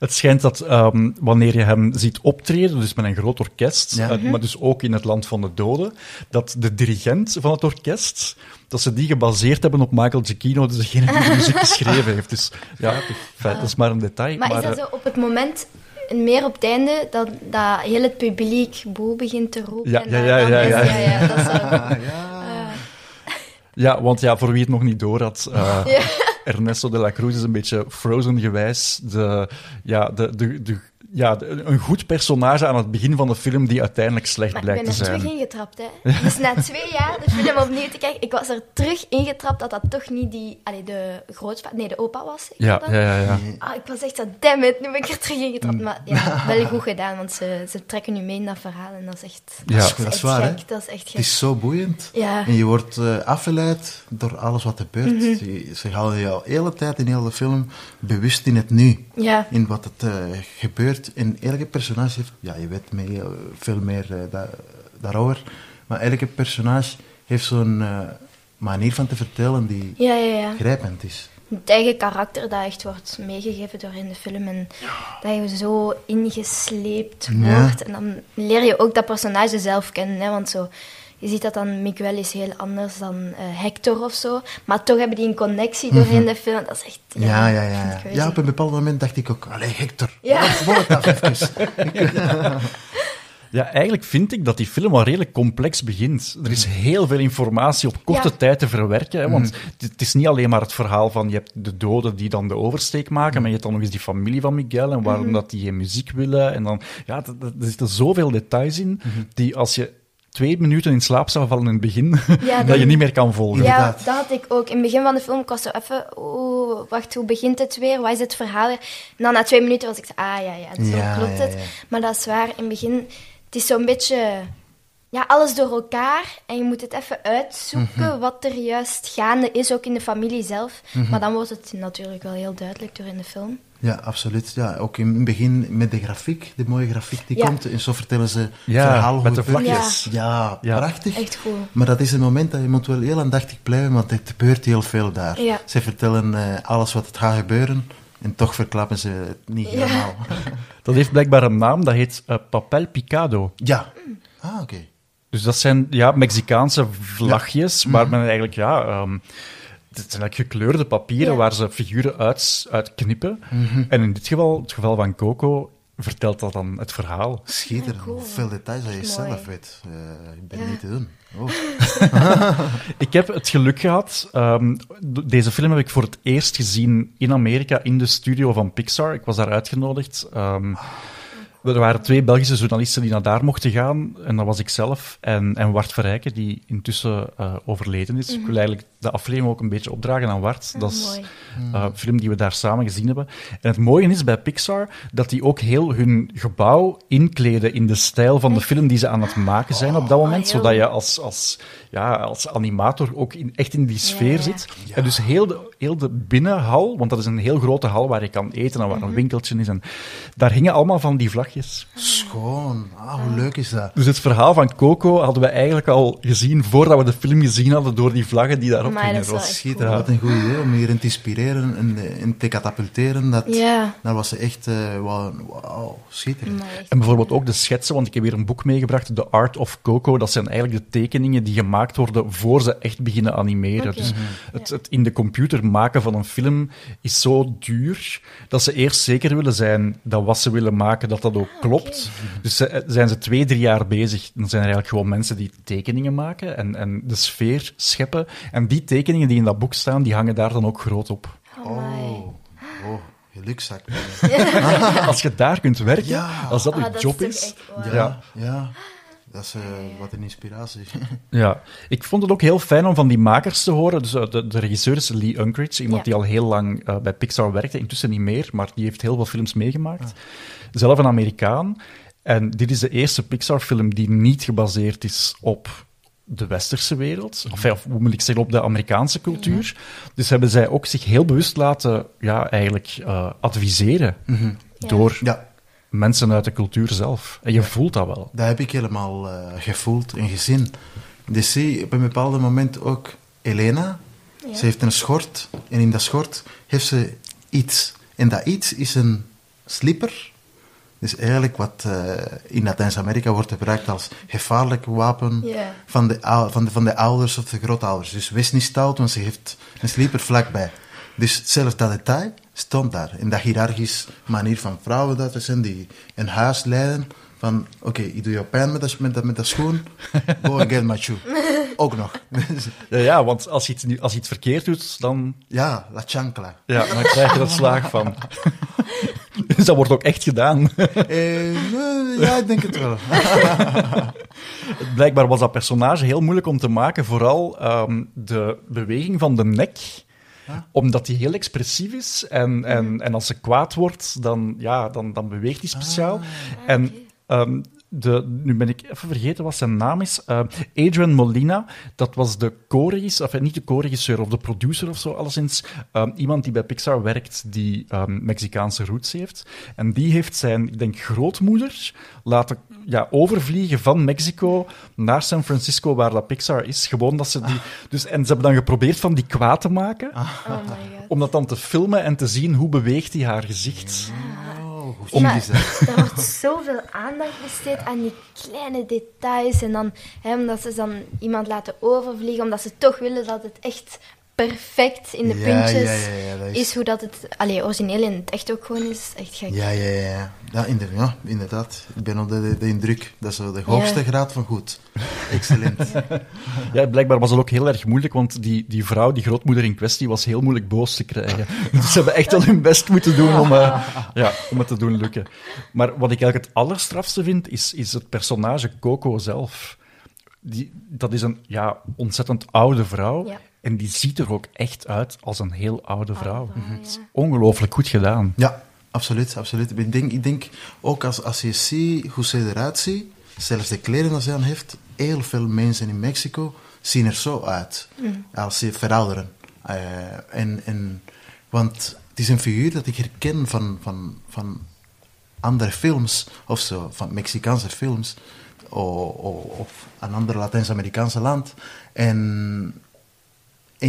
Het schijnt dat ehm, wanneer je hem ziet optreden, dus met een groot orkest, Ja. eh, maar dus ook in het land van de doden, dat de dirigent van het orkest, dat ze die gebaseerd hebben op Michael Giacchino, dus degene die de muziek geschreven heeft. Dus ja, feit, dat is maar een detail. Maar, is dat eh, zo op het moment, meer op het einde, dat, dat heel het publiek boe begint te roepen? Ja, ja, ja, ja, is- ja. ja, ja, dat is zo. Ah, ja. Ja, want ja, voor wie het nog niet door had, eh, Ja. Ernesto de la Cruz is een beetje Frozen-gewijs. De, ja, de, de, de, ja, een goed personage aan het begin van de film die uiteindelijk slecht Maar ik ben blijkt er te zijn. terug ingetrapt, hè. Dus na twee jaar de film opnieuw te kijken, ik was er terug ingetrapt dat dat toch niet die... Allee, de grootvader... Nee, de opa was. Ja, ja, ja, ja. Ah, ik was echt zo, damn it, nu ben ik er terug ingetrapt. Maar ja, wel goed gedaan, want ze, ze trekken nu mee in dat verhaal en dat is echt... Ja. Dat is, dat is echt waar, hè? gek, Dat is echt Het is zo boeiend. Ja. En je wordt eh, afgeleid door alles wat er gebeurt. Mhm. Je- Ze houden je al de hele tijd in heel de film bewust in het nu. Ja. In wat het eh, gebeurt. En elke personage heeft... Ja, je weet mee, eh, veel meer eh, da- daarover. Maar elke personage heeft zo'n eh, manier van te vertellen die Ja, ja, ja. grijpend is. Het eigen karakter dat echt wordt meegegeven door in de film. En dat je zo ingesleept wordt. En dan leer je ook dat personage zelf kennen. Hè? Want zo, je ziet dat dan Miguel is heel anders dan eh, Hector of zo. Maar toch hebben die een connectie doorheen de film. Dat is echt... Mhm. Ja, ja, ja. Ja, ja op een bepaald moment dacht ik ook... Allee, Hector, Ja. het af even. Ja, eigenlijk vind ik dat die film al redelijk complex begint. Er is heel veel informatie op korte Ja. tijd te verwerken. Hè, want het, het is niet alleen maar het verhaal van je hebt de doden die dan de oversteek maken, maar je hebt dan nog eens die familie van Miguel en waarom dat die geen muziek willen. En dan, ja, er zitten zoveel details in die als je twee minuten in slaap zou vallen in het begin, Ja, dat je niet meer kan volgen. Ja, Inderdaad. dat had ik ook. In het begin van de film ik was zo even... Oh, wacht, hoe begint het weer? Wat is het verhaal weer? En dan na twee minuten was ik. Ah, ja, ja, zo Ja, klopt ja, het. ja. Maar dat is waar. In het begin... Het is zo'n beetje... Ja, alles door elkaar. En je moet het even uitzoeken Mhm. wat er juist gaande is, ook in de familie zelf. Maar dan wordt het natuurlijk wel heel duidelijk door in de film. Ja, absoluut. Ja, ook in het begin met de grafiek, de mooie grafiek die Ja. komt. En zo vertellen ze Ja, verhaal met de vlagjes. Ja, Ja. prachtig. Echt cool. Maar dat is een moment dat je moet wel heel aandachtig blijven, want het gebeurt heel veel daar. Ja. Ze vertellen eh, alles wat het gaat gebeuren en toch verklappen ze het niet Ja. helemaal. Dat heeft blijkbaar een naam, dat heet eh, papel picado. Ja. Ah, oké. Dus dat zijn ja, Mexicaanse vlagjes, Mhm. waar men eigenlijk, ja, ehm, het zijn eigenlijk gekleurde papieren Ja. waar ze figuren uit, uit knippen. Mhm. En in dit geval, het geval van Coco, vertelt dat dan het verhaal. Schitterend. Ja, cool. Hoeveel details dat je zelf weet. Eh, ik ben Ja. niet te doen. Oh. Ik heb het geluk gehad. ehm, d- deze film heb ik voor het eerst gezien in Amerika in de studio van Pixar. Ik was daar uitgenodigd. Ehm, er waren twee Belgische journalisten die naar daar mochten gaan. En dat was ik zelf en, en Wart Verrijken, die intussen eh, overleden is. Ik wil eigenlijk de aflevering ook een beetje opdragen aan Wart. dat is Mhm. eh, een film die we daar samen gezien hebben. En het mooie is bij Pixar dat die ook heel hun gebouw inkleden in de stijl van de film die ze aan het maken zijn op dat moment. heel- Zodat je als, als, ja, als animator ook in, echt in die sfeer Ja, ja. zit. En dus heel de, heel de binnenhal, want dat is een heel grote hal waar je kan eten en waar Mhm. een winkeltje is. En daar hingen allemaal van die Schoon. Ah, hoe leuk is dat? Dus het verhaal van Coco hadden we eigenlijk al gezien voordat we de film gezien hadden door die vlaggen die daarop Amai, hingen. dat is wel was- Schitterend. Wat een goed idee om hierin te inspireren en, en te katapulteren. Dat, Ja. dat was echt, eh wauw, wauw, schitterend. Echt- En bijvoorbeeld ook de schetsen, want ik heb weer een boek meegebracht, The Art of Coco. Dat zijn eigenlijk de tekeningen die gemaakt worden voor ze echt beginnen animeren. Dus het, het in de computer maken van een film is zo duur dat ze eerst zeker willen zijn dat wat ze willen maken, dat dat ook klopt. Dus ze- zijn ze twee, drie jaar bezig. Dan zijn er eigenlijk gewoon mensen die tekeningen maken en, en de sfeer scheppen. En die tekeningen die in dat boek staan, die hangen daar dan ook groot op. Oh, oh, gelukzak. Als je daar kunt werken, Ja. als dat Ah, je dat is job is... echt. Ja, Ja. Dat is eh, wat een inspiratie. Ja, ik vond het ook heel fijn om van die makers te horen. Dus eh, de, de regisseur is Lee Unkrich, iemand Ja. die al heel lang eh, bij Pixar werkte, intussen niet meer, maar die heeft heel veel films meegemaakt. Zelf een Amerikaan. En dit is de eerste Pixar-film die niet gebaseerd is op de westerse wereld, of, of hoe moet ik zeggen, op de Amerikaanse cultuur. Dus hebben zij ook zich heel bewust laten, ja, eigenlijk eh, adviseren Ja. door Ja, mensen uit de cultuur zelf. En je voelt dat wel. dat heb ik helemaal eh, gevoeld en gezien. Dus zie op een bepaald moment ook Elena. Ja. Ze heeft een schort en in dat schort heeft ze iets. En dat iets is een slipper. Dus eigenlijk wat eh, in Latijns-Amerika wordt gebruikt als gevaarlijk wapen van, de, van, de, van de ouders of de grootouders. Dus wees niet stout, want ze heeft een slipper vlakbij. Dus zelfs dat detail stond daar. In dat hiërarchisch manier van vrouwen dat er zijn die een huis leiden. Van, oké, ik doe jou pijn met dat, met dat, met dat schoen. Go and get my shoe. Ook nog. Ja, ja want als je, iets, als je iets verkeerd doet, dan ja, la chancla. Ja, dan krijg je er slaag van. dus dat wordt ook echt gedaan. Eh, ja, ik denk het wel. Blijkbaar was dat personage heel moeilijk om te maken, vooral ehm, de beweging van de nek omdat hij heel expressief is en, en, en als ze kwaad wordt, dan, ja, dan, dan beweegt hij speciaal. en ehm, de, nu ben ik even vergeten wat zijn naam is. Eh, Adrian Molina, dat was de co-regisseur, of eh, niet de co-regisseur of de producer of zo, alleszins. Ehm, iemand die bij Pixar werkt, die ehm, Mexicaanse roots heeft. En die heeft zijn, ik denk, grootmoeder laten ja, overvliegen van Mexico naar San Francisco, waar dat Pixar is. Gewoon dat ze die... Dus, en ze hebben dan geprobeerd van die kwaad te maken, Oh my god. om dat dan te filmen en te zien hoe beweegt hij haar gezicht. Oh, dat? er wordt zoveel aandacht besteed aan die kleine details. En dan, hè, omdat ze dan iemand laten overvliegen, omdat ze toch willen dat het echt perfect in de Ja, puntjes ja, ja, ja, dat is- is. hoe dat het allee, origineel in het echt ook gewoon is. Echt gek. Ja, ja, ja. Ja, inder- ja, inderdaad. Ik ben onder de, de indruk. Dat is de hoogste graad van goed. Excellent. Ja, blijkbaar was het ook heel erg moeilijk, want die, die vrouw, die grootmoeder in kwestie, was heel moeilijk boos te krijgen. Dus ze hebben echt wel hun best moeten doen om, eh, ja, om het te doen lukken. Maar wat ik eigenlijk het allerstrafste vind, is, is het personage Coco zelf. die, dat is een ja, ontzettend oude vrouw. En die ziet er ook echt uit als een heel oude vrouw. vrouw, Het is ja. ongelooflijk goed gedaan. Ja, absoluut, absoluut. Ik denk, ik denk ook als, als je ziet hoe ze eruit ziet, zelfs de kleren die ze aan heeft, heel veel mensen in Mexico zien er zo uit als ze verouderen. Eh, en, en, want het is een figuur dat ik herken van, van, van andere films of zo, van Mexicaanse films o- o- of een ander Latijns-Amerikaanse land. En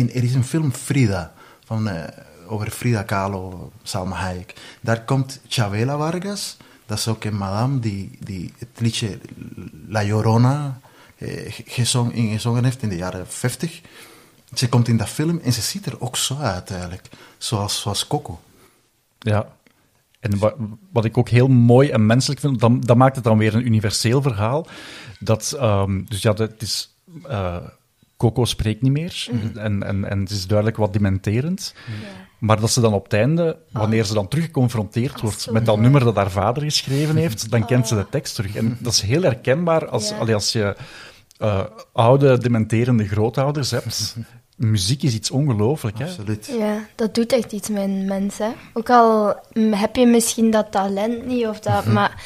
en er is een film Frida, van, eh, over Frida Kahlo, Salma Hayek. Daar komt Chavela Vargas, dat is ook een madame die, die het liedje La Llorona eh, heeft in de jaren 50. Ze komt in dat film en ze ziet er ook zo uit eigenlijk, zoals, zoals Coco. Ja. En wat, ik ook heel mooi en menselijk vind, dan, dat maakt het dan weer een universeel verhaal. Dat, ehm, dus ja, dat is, eh, Coco spreekt niet meer. en, en, en het is duidelijk wat dementerend. Maar dat ze dan op het einde, wanneer ze dan terug geconfronteerd Ah, wordt met dat nummer dat haar vader geschreven heeft, dan kent ze de tekst terug. En dat is heel herkenbaar als, Ja. allee, als je eh, oude, dementerende grootouders hebt. Muziek is iets ongelooflijk, hè? Absoluut. Ja, dat doet echt iets met een mens. Hè. Ook al mm, heb je misschien dat talent niet, of dat, maar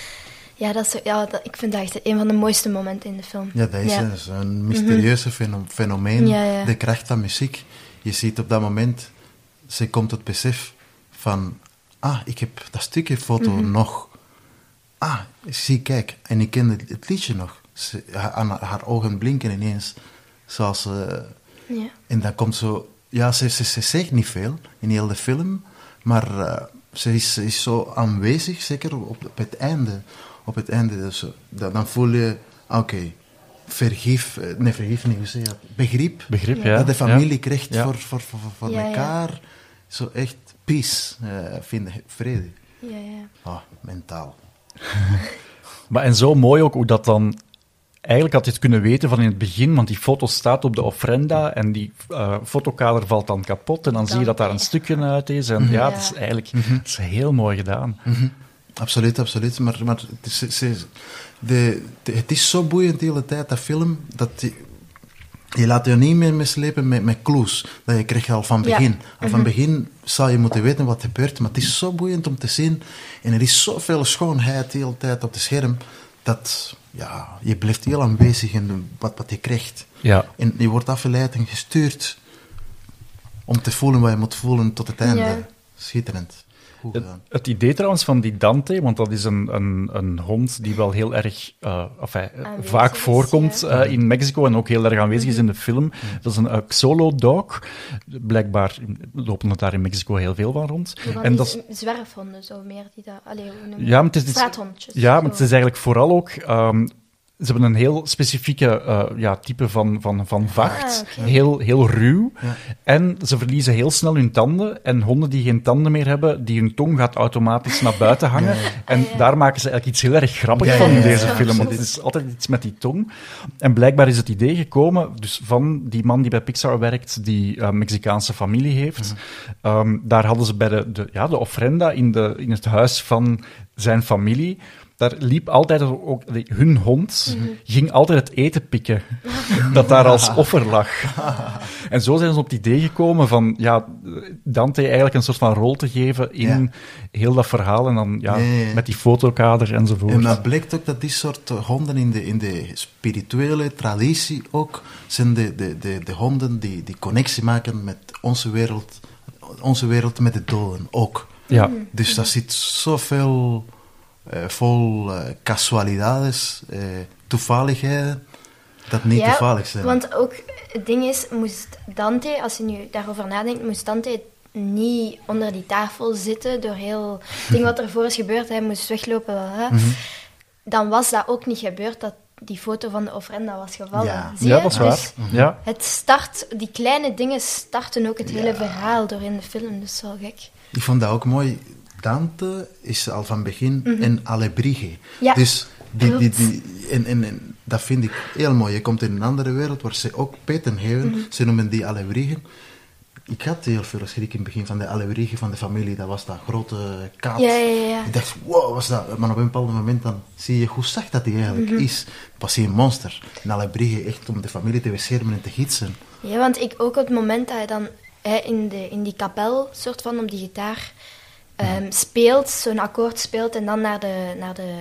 ja, dat is, ja dat, ik vind dat echt een van de mooiste momenten in de film. Ja, dat is, Ja. een mysterieuze feno- fenomeen, Ja, de kracht van muziek. Je ziet op dat moment, ze komt tot besef van, ah, ik heb dat stukje foto Mhm. nog. Ah, zie, kijk, en ik ken het, het liedje nog. Ze, haar, ogen blinken ineens, zoals... Ja. en dan komt zo... Ja, ze, ze, ze zegt niet veel in heel de film, maar eh, ze, is, ze is zo aanwezig, zeker op, op het einde. Op het einde, dus, eh, dan, dan voel je, oké, vergif, eh, nee, vergif niet, hoe zeg je dat? Begrip. Begrip, Ja. ja. dat de familie krijgt Ja. voor, voor, voor, voor Ja, ja. elkaar. Zo echt peace eh, vinden, vrede. Ja, ja. Oh, mentaal. Maar en zo mooi ook hoe dat dan... Eigenlijk had je het kunnen weten van in het begin, want die foto staat op de ofrenda en die eh, fotokader valt dan kapot en dan zie je dat daar een stukje uit is. En ja, Ja. het is eigenlijk het is heel mooi gedaan. Absoluut, absoluut. Maar, maar het, is, ze- de, de- het is zo boeiend de hele tijd, dat film, dat je, je laat je niet meer mislepen met, met clues. Dat je krijgt al van Ja. begin. Al van begin zou je moeten weten wat er gebeurt, maar het is zo boeiend om te zien. En er is zoveel schoonheid de hele tijd op het scherm, dat ja, je blijft heel aanwezig in wat, wat je krijgt. Ja. En je wordt afgeleid en gestuurd om te voelen wat je moet voelen tot het einde. Ja. Schitterend. Goed Het, gedaan. het idee trouwens van die Dante, want dat is een, een, een hond die wel heel erg eh, enfin, eh, vaak is, voorkomt ja. eh, in Mexico en ook heel erg aanwezig is in de film. Dat is een uh, Xolo dog. Blijkbaar lopen er daar in Mexico heel veel van rond. En dat is, zwerfhonden, zo meer die dat... Allee, hoe noem je Ja, maar het is- Straathondjes. ja, maar het is eigenlijk vooral ook... ehm, ze hebben een heel specifieke eh, ja, type van, van, van vacht. Ah, oké. heel, heel ruw. Ja. En ze verliezen heel snel hun tanden. En honden die geen tanden meer hebben, die hun tong gaat automatisch naar buiten hangen. En Ah, ja. daar maken ze eigenlijk iets heel erg grappigs Ja, van in deze ja, film. Want het is altijd iets met die tong. En blijkbaar is het idee gekomen dus van die man die bij Pixar werkt, die een Mexicaanse familie heeft. Ehm, daar hadden ze bij de, de, ja, de ofrenda in, de, in het huis van zijn familie. Daar liep altijd ook hun hond, ging altijd het eten pikken dat daar als offer lag. En zo zijn ze op het idee gekomen van ja, Dante eigenlijk een soort van rol te geven in heel dat verhaal. En dan ja, met die fotokader enzovoort. En dat blijkt ook dat die soort honden in de, in de spirituele traditie ook zijn de, de, de, de honden die, die connectie maken met onze wereld, onze wereld met de doden ook. ja. Dus daar zit zoveel eh, vol eh, casualidades, eh, toevalligheden, dat niet ja, toevallig zijn. Want ook het ding is, moest Dante, als je nu daarover nadenkt, moest Dante niet onder die tafel zitten door heel het ding wat ervoor is gebeurd, hij moest weglopen, hè, Mhm. dan was dat ook niet gebeurd dat die foto van de ofrenda was gevallen. Ja. Zie ja, je? dat is waar. Dus Ja. het start, die kleine dingen starten ook het hele verhaal door in de film, dus wel gek. Ik vond dat ook mooi. Dante is al van begin een alebrige. Mhm. Ja, dus die, die, die, en, en, en dat vind ik heel mooi. Je komt in een andere wereld waar ze ook peten hebben. Mhm. Ze noemen die alebrigen. ik had heel veel schrik in het begin van de allegorie van de familie. Dat was dat grote kaat. Ja, ja, ja. Ik dacht, wow, was dat? Maar op een bepaald moment dan zie je hoe zacht dat hij eigenlijk Mhm. is. Was hij een monster. En allegorie echt om de familie te beschermen en te gidsen. Ja, want ik ook op het moment dat hij dan hè, in, de, in die kapel, soort van op die gitaar, ehm, speelt, zo'n akkoord speelt en dan naar, de, naar de,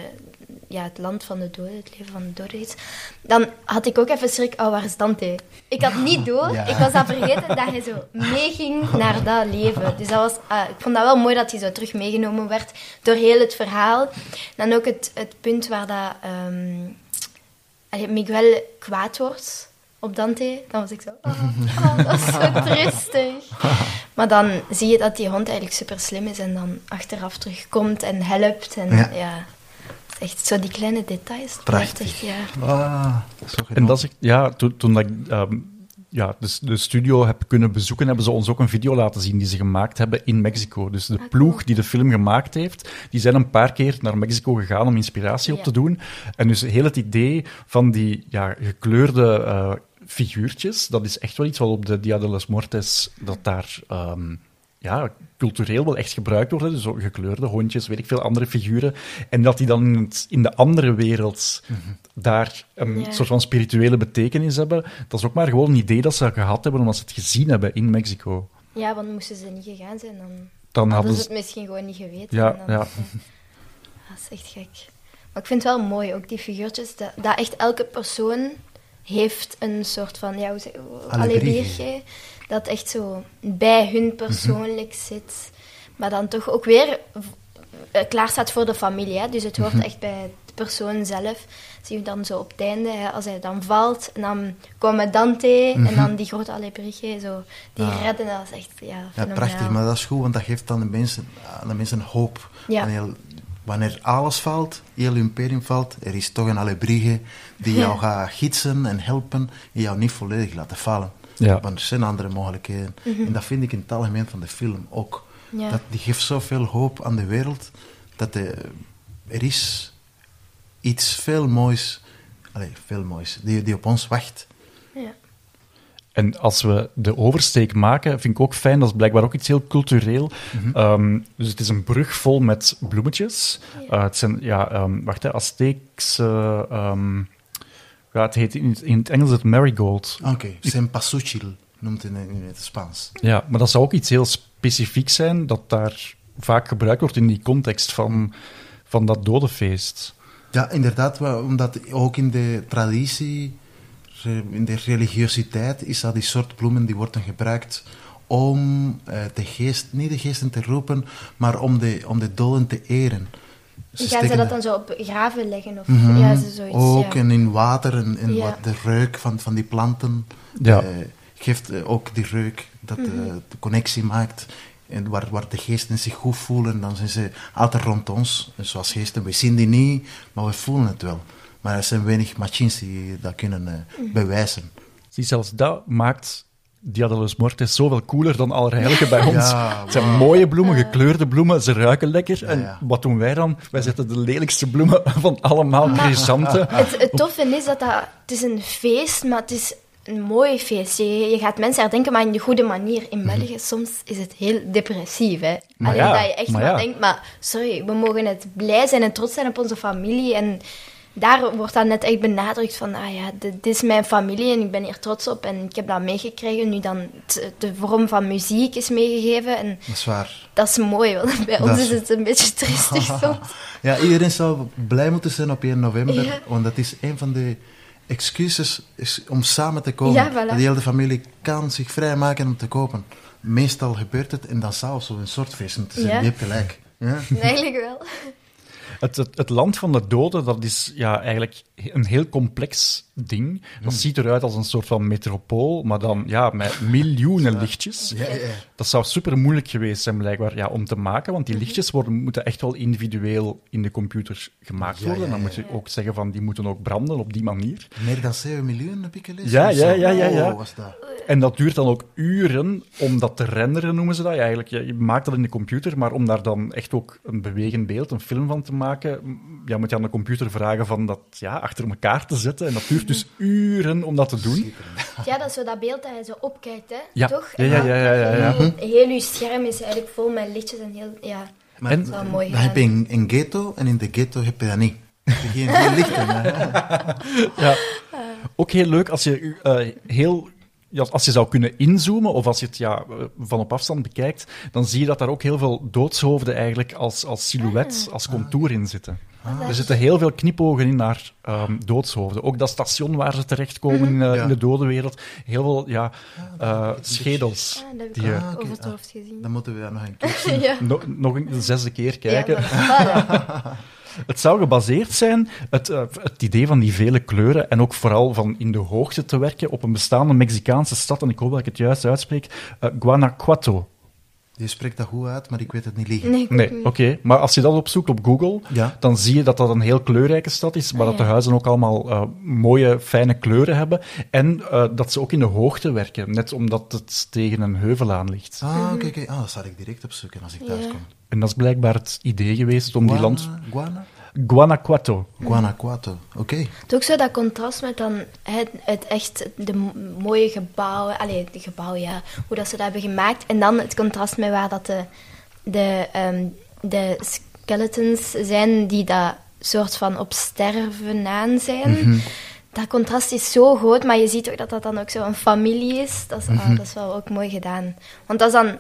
ja, het land van de doden, het leven van de doden is, dan had ik ook even schrik, oh, waar is Dante? Ik had niet door, Ja. ik was al vergeten dat hij zo meeging naar dat leven. Dus dat was, ah, ik vond dat wel mooi dat hij zo terug meegenomen werd door heel het verhaal. Dan ook het, het punt waar dat, allee, Miguel kwaad wordt op Dante, dan was ik zo, oh, oh, dat is zo trustig. Maar dan zie je dat die hond eigenlijk super slim is en dan achteraf terugkomt en helpt. En Ja. echt zo die kleine details. dat Prachtig. ja. Ah, zo En dat is, ja, toen, toen dat ik ehm, ja, de, de studio heb kunnen bezoeken, hebben ze ons ook een video laten zien die ze gemaakt hebben in Mexico. Dus de Ah, ploeg die de film gemaakt heeft, die zijn een paar keer naar Mexico gegaan om inspiratie op te doen. En dus heel het idee van die ja, gekleurde eh, figuurtjes, dat is echt wel iets wat op de Dia de los Mortes, dat daar... ehm, ja, cultureel wel echt gebruikt worden. Dus gekleurde hondjes, weet ik veel andere figuren. En dat die dan in, het- in de andere wereld daar een Ja. soort van spirituele betekenis hebben. Dat is ook maar gewoon een idee dat ze gehad hebben omdat ze het gezien hebben in Mexico. Ja, want moesten ze niet gegaan zijn, dan Dan hadden ze het misschien gewoon niet geweten. Ja, ja. Dat is echt gek. Maar ik vind het wel mooi, ook die figuurtjes, dat, dat echt elke persoon heeft een soort van, ja, hoe zeg dat echt zo bij hun persoonlijk zit. Maar dan toch ook weer eh, klaar staat voor de familie. Hè? Dus het hoort echt bij de persoon zelf. Zie je dan zo op het einde, hè, als hij dan valt, en dan komen Dante en dan die grote allegorie, zo, die redden, dat is echt, ja, Ja, prachtig, maar dat is goed, want dat geeft aan de mensen, aan de mensen hoop. Ja. Wanneer alles valt, heel je imperium valt, er is toch een allebrige die jou Ja. gaat gidsen en helpen en jou niet volledig laten vallen. Ja. Want er zijn andere mogelijkheden. En dat vind ik in het algemeen van de film ook. Mhm. Ja. Dat, die geeft zoveel hoop aan de wereld, dat de, er is iets veel moois, allez, veel moois, die, die op ons wacht. En als we de oversteek maken, vind ik ook fijn, dat is blijkbaar ook iets heel cultureel. Ehm, dus het is een brug vol met bloemetjes. Eh, het zijn, ja, ehm, wacht, hè, Azteekse... ehm, ja, het heet in het, in het Engels het marigold. Oké, cempasúchil noemt het in, in het Spaans. Ja, maar dat zou ook iets heel specifiek zijn, dat daar vaak gebruikt wordt in die context van, van dat dodenfeest. Ja, inderdaad, omdat ook in de traditie, in de religiositeit, is dat die soort bloemen die worden gebruikt om eh, de geest, niet de geesten te roepen, maar om de, om de doden te eren. Gaan ze dat dan zo op graven leggen? Of Mhm. ja, ze zoiets, ook ja. en in water en, en Ja. wat de reuk van, van die planten Ja. eh, geeft eh, ook die reuk dat Mhm. de connectie maakt. En waar, waar de geesten zich goed voelen, dan zijn ze altijd rond ons. En zoals geesten, we zien die niet, maar we voelen het wel. Maar er zijn weinig machines die dat kunnen eh, Mhm. bewijzen. Zie, zelfs dat maakt Dia de los Mortes zoveel cooler dan Allerheiligen bij ons. Ja, het zijn mooie bloemen, gekleurde bloemen, ze ruiken lekker. En ja. wat doen wij dan? Wij zetten de lelijkste bloemen van allemaal, chrysanten. Het, het toffe is dat, dat het is een feest, maar het is een mooi feest. Je, je gaat mensen herdenken, maar in de goede manier. In België soms is het heel depressief. Hè? Maar Allee, ja, dat je echt maar maar ja. denkt, maar sorry, we mogen het blij zijn en trots zijn op onze familie. En daar wordt dan net echt benadrukt van, ah ja, dit, is mijn familie en ik ben hier trots op. En ik heb dat meegekregen. Nu dan de vorm van muziek is meegegeven. En Dat is waar. dat is mooi, want bij Dat ons is- het een beetje triestig soms. Ja, iedereen zou blij moeten zijn op 1 november, Ja. want dat is een van de excuses is om samen te komen. Ja, voilà. De hele familie kan zich vrijmaken om te kopen. Meestal gebeurt het en dan zou zo een soort feest moeten zijn. Ja. Je hebt gelijk. Ja? Eigenlijk wel. Het, het, het land van de doden, dat is ja, eigenlijk een heel complex ding. Dat ziet eruit als een soort van metropool, maar dan ja, met miljoenen lichtjes. Ja, ja. Dat zou super moeilijk geweest zijn, blijkbaar, ja, om te maken, want die lichtjes worden, moeten echt wel individueel in de computer gemaakt Ja, worden. ja, Dan ja. moet je ook zeggen van, die moeten ook branden op die manier. Meer dan 7 miljoen heb ik gelezen. Ja, ja, ja, ja, ja. Oh, dat? En dat duurt dan ook uren om dat te renderen, noemen ze dat. Ja, eigenlijk, je maakt dat in de computer, maar om daar dan echt ook een bewegend beeld, een film van te maken, ja, moet je aan de computer vragen van dat ja, achter elkaar te zetten. En dat duurt dus uren om dat te doen. Ja, dat is zo dat beeld dat je zo opkijkt, hè? Ja. Toch? Ja, ja, ja, ja, ja, ja. Heel, heel je scherm is eigenlijk vol met lichtjes en heel... Ja, Maar En- dat is wel mooi dat heb je in, in ghetto en in de ghetto heb je dat niet. Geen, geen lichten. Ja. Ook heel leuk als je eh, heel... Ja, als je zou kunnen inzoomen, of als je het ja, eh, van op afstand bekijkt, dan zie je dat daar ook heel veel doodshoofden eigenlijk als, als silhouet, als contour in zitten. Er zitten heel veel knipogen in naar ehm, doodshoofden. Ook dat station waar ze terechtkomen in, eh, Ja. in de dodenwereld. Heel veel ja, eh, schedels. Ah, dat heb ik Die, eh, Ah, over het hoofd gezien. Dan moeten we dat nog een keer zien. ja. no- nog een de zesde keer kijken. Ja. Het zou gebaseerd zijn, het, het idee van die vele kleuren en ook vooral van in de hoogte te werken op een bestaande Mexicaanse stad, en ik hoop dat ik het juist uitspreek, Guanajuato. Je spreekt dat goed uit, maar ik weet het niet liggen. Nee, oké. Maar als je dat opzoekt op Google, Ja. dan zie je dat dat een heel kleurrijke stad is, waar Ah, dat de huizen ook allemaal eh, mooie, fijne kleuren hebben. En eh, dat ze ook in de hoogte werken, net omdat het tegen een heuvel aan ligt. Ah, oké, oké. Ah, dat zal ik direct opzoeken als ik thuis Ja. kom. En dat is blijkbaar het idee geweest om die land... Guana? Guanajuato. Guanajuato, oké. Het is ook zo dat contrast met dan het, het echt de mooie gebouwen, allee, de gebouwen, ja, hoe dat ze dat hebben gemaakt. En dan het contrast met waar dat de, de, ehm, de skeletons zijn die dat soort van op sterven aan zijn. Dat contrast is zo groot, maar je ziet ook dat dat dan ook zo een familie is. Dat is, ah, dat is wel ook mooi gedaan. Want dat is dan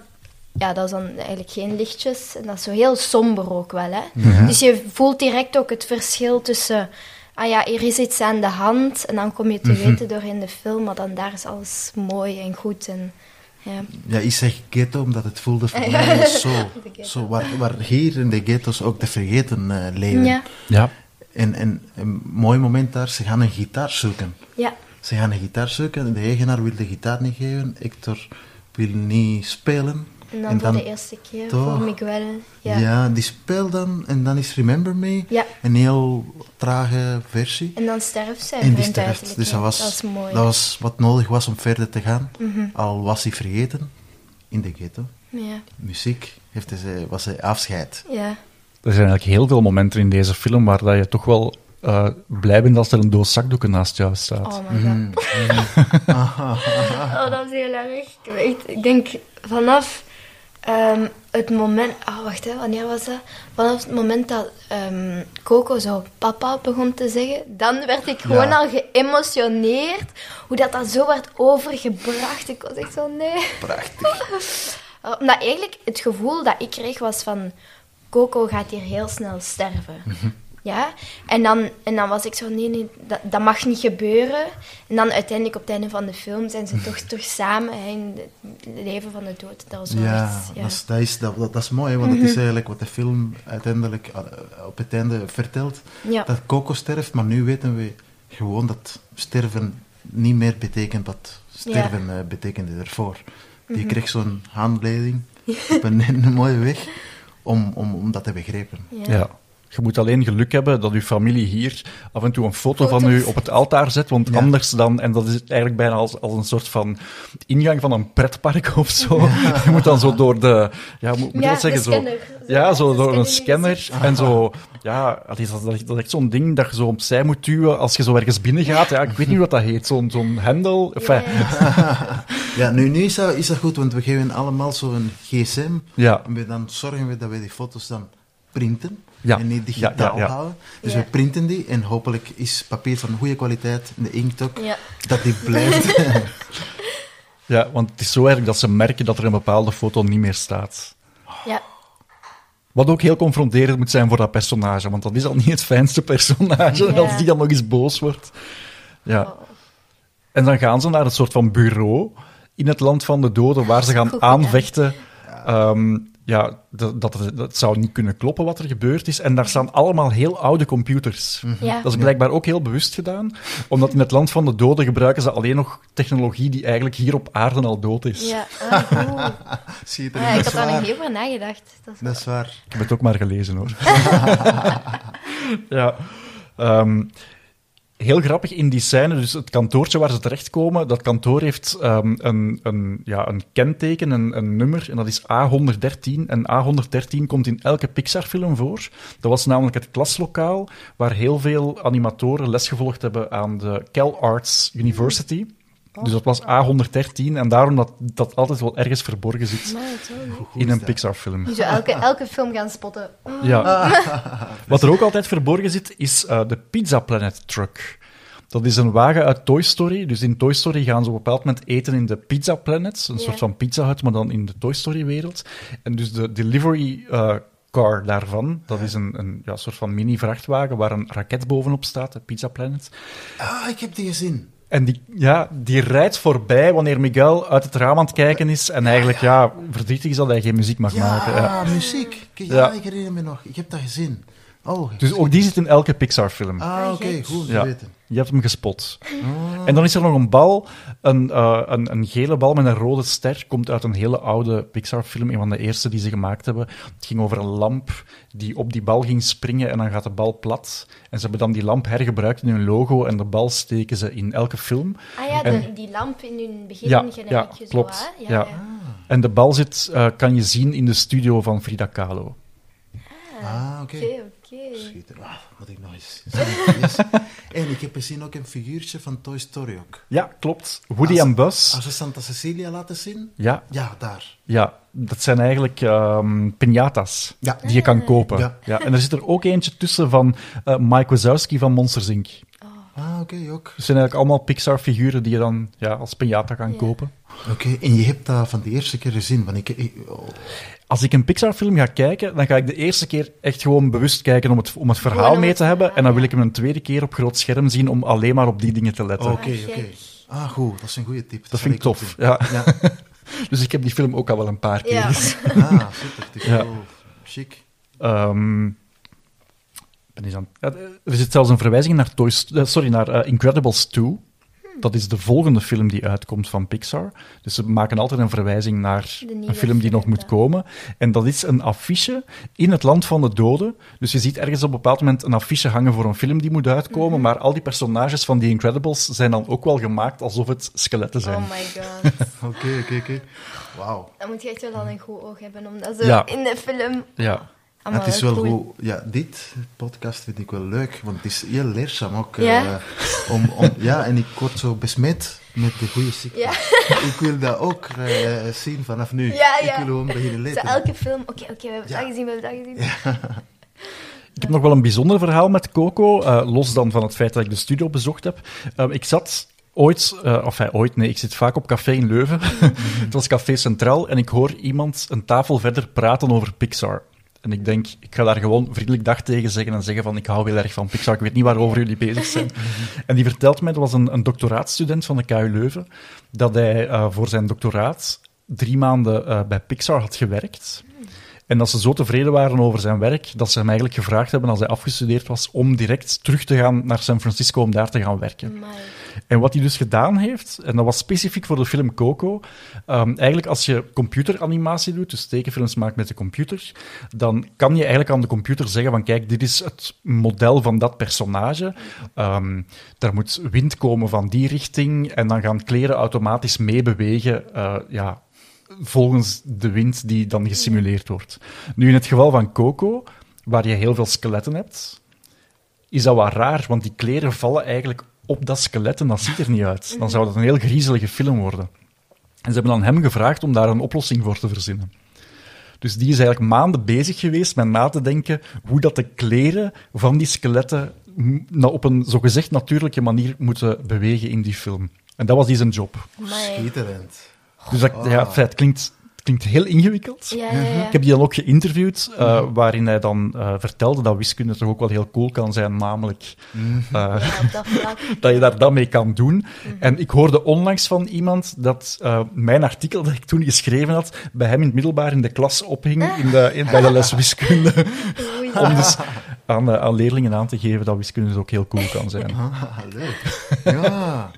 ja, dat is dan eigenlijk geen lichtjes. En dat is zo heel somber ook wel, hè. Dus je voelt direct ook het verschil tussen... Ah ja, hier is iets aan de hand. En dan kom je te weten door in de film, maar dan daar is alles mooi en goed. En, ja. Ja, ik zeg ghetto omdat het voelde voor mij zo. De zo waar, waar hier in de ghetto's ook te vergeten eh, leven. Ja, Ja. En, en een mooi moment daar, ze gaan een gitaar zoeken. ja. Ze gaan een gitaar zoeken, de eigenaar wil de gitaar niet geven, Hector wil niet spelen. En dan voor de eerste keer, toch. voor Miguel. Ja. Ja. die speelt dan en dan is Remember Me Ja. een heel trage versie. En dan sterft zij En die sterft. Dus dat was, dat is mooi. dat was wat nodig was om verder te gaan. Mhm. Al was hij vergeten in de ghetto. Ja, Muziek heeft hij, was hij afscheid. ja. Er zijn eigenlijk heel veel momenten in deze film waar dat je toch wel eh, blij bent als er een doos zakdoeken naast jou staat. Oh my god. oh, dat is heel erg. Ik, weet- ik denk vanaf ehm, het moment... Oh, wacht, hè, wanneer was dat? Vanaf het moment dat ehm, Coco zo papa begon te zeggen, dan werd ik gewoon Ja. al geëmotioneerd. Hoe dat, dat zo werd overgebracht. Ik was echt zo, nee. Prachtig. Omdat eigenlijk het gevoel dat ik kreeg was van... Coco gaat hier heel snel sterven. Ja? En dan, en dan was ik zo, nee, nee, dat, dat mag niet gebeuren. En dan uiteindelijk op het einde van de film zijn ze toch terug samen hè, in het leven van de dood. Dat was wel Ja, echt, ja. Dat, is, dat, is, dat, dat is mooi, hè, want Mhm. het is eigenlijk wat de film uiteindelijk eh, op het einde vertelt. Ja. Dat Coco sterft, maar nu weten we gewoon dat sterven niet meer betekent wat sterven eh, betekende ervoor. Mhm. Je kreeg zo'n handleiding op een, een mooie weg om, om, om dat te begrijpen. Ja. Je moet alleen geluk hebben dat uw familie hier af en toe een foto van u op het altaar zet, want Ja. anders dan, en dat is eigenlijk bijna als, als een soort van ingang van een pretpark of zo. Je moet dan zo door de, ja, moet, moet Ja, dat zeggen? de Zo, scanner. ja, zo De door een scanner scanner en zo, ja, dat, dat, dat is echt zo'n ding dat je zo opzij moet duwen als je zo ergens binnen gaat. Ja, ik weet niet wat dat heet, zo'n zo'n hendel. Enfin, Ja, nu, nu is, dat, is dat goed, want we geven allemaal zo'n gsm. Ja. En we dan zorgen we dat we die foto's dan printen. Ja. En niet digitaal Ja, ja, ja. houden. Dus Ja. we printen die en hopelijk is papier van goede kwaliteit, de inkt ook, Ja. dat die blijft. ja, want het is zo erg dat ze merken dat er een bepaalde foto niet meer staat. ja. Wat ook heel confronterend moet zijn voor dat personage, want dat is al niet het fijnste personage Ja. als die dan nog eens boos wordt. Ja. Oh. En dan gaan ze naar een soort van bureau in het land van de doden, waar ze gaan aanvechten. Ehm, ja, dat, dat, dat zou niet kunnen kloppen wat er gebeurd is. En daar staan allemaal heel oude computers. Ja. Dat is blijkbaar ook heel bewust gedaan, omdat in het land van de doden gebruiken ze alleen nog technologie die eigenlijk hier op aarde al dood is. Ja, ah. Zie je Ja, er, ik dat, had daar nog niet over nagedacht. Dat is dat is waar. Ik heb het ook maar gelezen hoor. ja. Ehm, heel grappig in die scène, dus het kantoortje waar ze terechtkomen, dat kantoor heeft ehm, een, een, ja, een kenteken, een, een nummer, en dat is A113. En A113 komt in elke Pixar-film voor. Dat was namelijk het klaslokaal waar heel veel animatoren lesgevolgd hebben aan de Cal Arts University. Dus dat was A113 en daarom dat dat altijd wel ergens verborgen zit leuk. in een Pixar-film. Nu zo elke, elke film gaan spotten. Oh, Ja. Wat er ook altijd verborgen zit, is eh, de Pizza Planet Truck. Dat is een wagen uit Toy Story. Dus in Toy Story gaan ze op een bepaald moment eten in de Pizza Planet. Een Ja. soort van Pizza Hut, maar dan in de Toy Story-wereld. En dus de delivery eh, car daarvan, dat is een, een ja, soort van mini-vrachtwagen waar een raket bovenop staat, de Pizza Planet. Ah, ik heb die gezien. En die, ja, die rijdt voorbij wanneer Miguel uit het raam aan het kijken is en eigenlijk ja, verdrietig is dat hij geen muziek mag Ja, maken. Ja. muziek. Kijk, Ja. ja. ik herinner me nog. Ik heb dat gezien. Oh, Dus ook die zit in elke Pixar-film. Ah, oké, goed te Ja. weten. Je hebt hem gespot. En dan is er nog een bal, een, eh, een, een gele bal met een rode ster. Komt uit een hele oude Pixar-film, een van de eerste die ze gemaakt hebben. Het ging over een lamp die op die bal ging springen en dan gaat de bal plat. En ze hebben dan die lamp hergebruikt in hun logo en de bal steken ze in elke film. Ah ja, En- de, die lamp in hun begin Ja, ja, zo, klopt. hè? Ja. En de bal zit, eh, kan je zien in de studio van Frida Kahlo. Ah, oké. Oké, oké. Schitterend. Ah, moet ik nog eens. Yes. En ik heb gezien ook een figuurtje van Toy Story ook. Ja, klopt. Woody Als- en Buzz. Als we Santa Cecilia laten zien? Ja, Ja, daar. Ja, dat zijn eigenlijk ehm piñatas Ja. die je kan kopen. Ja. Ja. en er zit er ook eentje tussen van eh, Mike Wazowski van Monsters Inc. Ah, oké, ook. het zijn eigenlijk allemaal Pixar-figuren die je dan ja, als piñata kan Ja. kopen. Oké, en je hebt dat van de eerste keer gezien. Want ik, ik- oh, Als ik een Pixar-film ga kijken, dan ga ik de eerste keer echt gewoon bewust kijken om het, om het verhaal mee te hebben. En dan wil ik hem een tweede keer op groot scherm zien om alleen maar op die dingen te letten. Oké, Ah, oké. Ah, goed, dat is een goede tip. Dat vind ik tof. Ja. Ja. Dus ik heb die film ook al wel een paar keer Ja. gezien. Ah, super. Wel chic. Ehm, ben eens aan, ja, er zit zelfs een verwijzing naar, Toy, St- eh, sorry, naar eh, Incredibles 2. Dat is de volgende film die uitkomt van Pixar. Dus ze maken altijd een verwijzing naar een film die nog moet komen. En dat is een affiche in het land van de doden. Dus je ziet ergens op een bepaald moment een affiche hangen voor een film die moet uitkomen. Mhm. Maar al die personages van die Incredibles zijn dan ook wel gemaakt alsof het skeletten zijn. Oh my god. Oké, oké, oké. Wauw. Dan moet je echt wel al een goed oog hebben om dat zo Ja. in de film Ja. Allemaal het is wel goed- goed. Ja, dit podcast vind ik wel leuk, want het is heel leerzaam ook. Ja? eh, om, om, ja, en ik word zo besmet met de goede ziekte. Ja. Ik wil dat ook eh, zien vanaf nu. Ja, Ik wil gewoon beginnen Zo letten. elke film, oké, oké, we hebben Ja. dat gezien, we hebben dat gezien. Ik heb nog wel een bijzonder verhaal met Coco, eh, los dan van het feit dat ik de studio bezocht heb. Ik zat ooit, eh of hij ooit, nee, ik zit vaak op café in Leuven. het was Café Centraal en ik hoor iemand een tafel verder praten over Pixar. En ik denk, ik ga daar gewoon vriendelijk dag tegen zeggen en zeggen van ik hou heel erg van Pixar, ik weet niet waarover jullie bezig zijn. en die vertelt mij, dat was een, een doctoraatstudent van de KU Leuven, dat hij eh, voor zijn doctoraat drie maanden eh, bij Pixar had gewerkt. En dat ze zo tevreden waren over zijn werk, dat ze hem eigenlijk gevraagd hebben als hij afgestudeerd was, om direct terug te gaan naar San Francisco om daar te gaan werken. Amai. En wat hij dus gedaan heeft, en dat was specifiek voor de film Coco, ehm, eigenlijk als je computeranimatie doet, dus tekenfilms maakt met de computer, dan kan je eigenlijk aan de computer zeggen van kijk, dit is het model van dat personage. Ehm er moet wind komen van die richting en dan gaan kleren automatisch meebewegen. eh, ja, volgens de wind die dan gesimuleerd wordt. Nu, in het geval van Coco, waar je heel veel skeletten hebt, is dat wat raar, want die kleren vallen eigenlijk op dat skelet en dat ziet er niet uit. Dan zou dat een heel griezelige film worden. En ze hebben dan hem gevraagd om daar een oplossing voor te verzinnen. Dus die is eigenlijk maanden bezig geweest met na te denken hoe dat de kleren van die skeletten nou, op een zogezegd natuurlijke manier moeten bewegen in die film. En dat was die zijn job. Schitterend. Dus dat, ja, enfin, het, klinkt, klinkt heel ingewikkeld. Ja, ja, ja. Ik heb die dan ook geïnterviewd, eh, waarin hij dan eh, vertelde dat wiskunde toch ook wel heel cool kan zijn, namelijk eh, Ja, op dat dat je daar dat mee kan doen. En ik hoorde onlangs van iemand dat eh, mijn artikel dat ik toen geschreven had, bij hem in het middelbaar in de klas ophing, in de, in, bij de les wiskunde, Oei. om dus aan, eh, aan leerlingen aan te geven dat wiskunde dus ook heel cool kan zijn. Ah, leuk. Ja.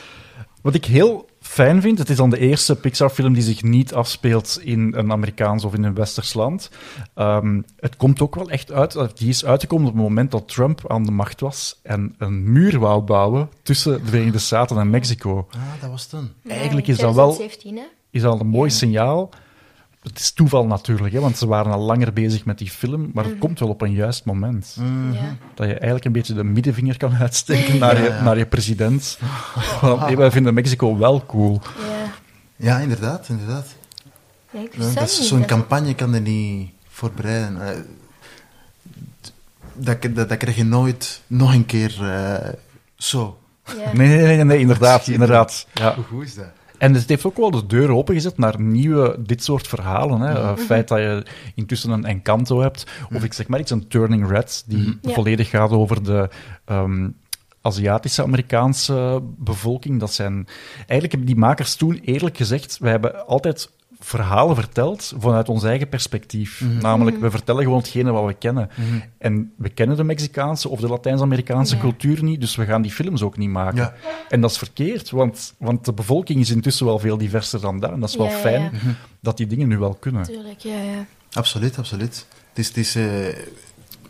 Wat ik heel fijn vind, het is dan de eerste Pixar-film die zich niet afspeelt in een Amerikaans of in een westers land. Ehm, het komt ook wel echt uit, die is uitgekomen op het moment dat Trump aan de macht was en een muur wou bouwen tussen de Verenigde Staten en Mexico. Ah, dat was toen. Eigenlijk is dat wel- 2017, hè? Is al een mooi signaal. Het is toeval natuurlijk, hè, want ze waren al langer bezig met die film, maar het komt wel op een juist moment. Ja. Dat je eigenlijk een beetje de middenvinger kan uitsteken naar, je, naar je president. Want hey, wij vinden Mexico wel cool. Ja. Ja, inderdaad, inderdaad. Zo'n campagne kan er niet voorbereiden. Eh, dat, dat, dat krijg je nooit nog een keer eh, zo. Ja. Nee, nee, nee, nee, inderdaad. inderdaad. Ja. Hoe goed is dat? En het heeft ook wel de deur opengezet naar nieuwe, dit soort verhalen. Hè. Mhm. Het feit dat je intussen een Encanto hebt, of ik zeg maar iets, een Turning Red, die Ja. volledig gaat over de ehm, Aziatische Amerikaanse bevolking. Dat zijn, eigenlijk hebben die makers toen eerlijk gezegd, wij hebben altijd verhalen verteld vanuit ons eigen perspectief. Namelijk, we vertellen gewoon hetgene wat we kennen. En we kennen de Mexicaanse of de Latijns-Amerikaanse Ja. cultuur niet, dus we gaan die films ook niet maken. Ja. En dat is verkeerd, want, want de bevolking is intussen wel veel diverser dan dat. En dat is wel Ja, fijn ja. dat die dingen nu wel kunnen. Tuurlijk, ja, ja. Absoluut, absoluut. Het is, het is eh,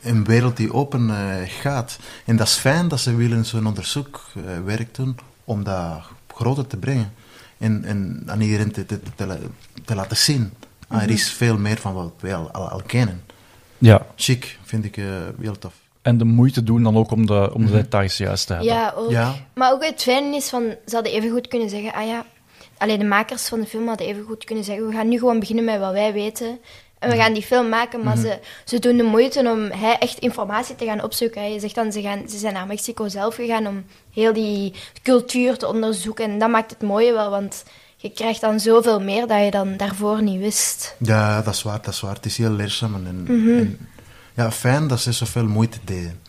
een wereld die open eh, gaat. En dat is fijn dat ze willen zo'n onderzoekwerk doen om dat groter te brengen. En, en aan iedereen te, te, te, te laten zien. Ah, er is veel meer van wat wij al, al, al kennen. Ja. Chic, vind ik eh, heel tof. En de moeite doen dan ook om de, om de details juist te hebben. Ja, ook. Ja. Maar ook het fijne is van, ze hadden even goed kunnen zeggen, ah ja, alleen de makers van de film hadden even goed kunnen zeggen, we gaan nu gewoon beginnen met wat wij weten. En we gaan die film maken, maar ze, ze doen de moeite om hij echt informatie te gaan opzoeken. hè. Je zegt dan, ze, gaan, ze zijn naar Mexico zelf gegaan om heel die cultuur te onderzoeken. En dat maakt het mooie wel, want je krijgt dan zoveel meer dat je dan daarvoor niet wist. Ja, dat is waar, dat is waar. Het is heel leerzaam. En, en- ja, fijn dat ze zoveel moeite deden.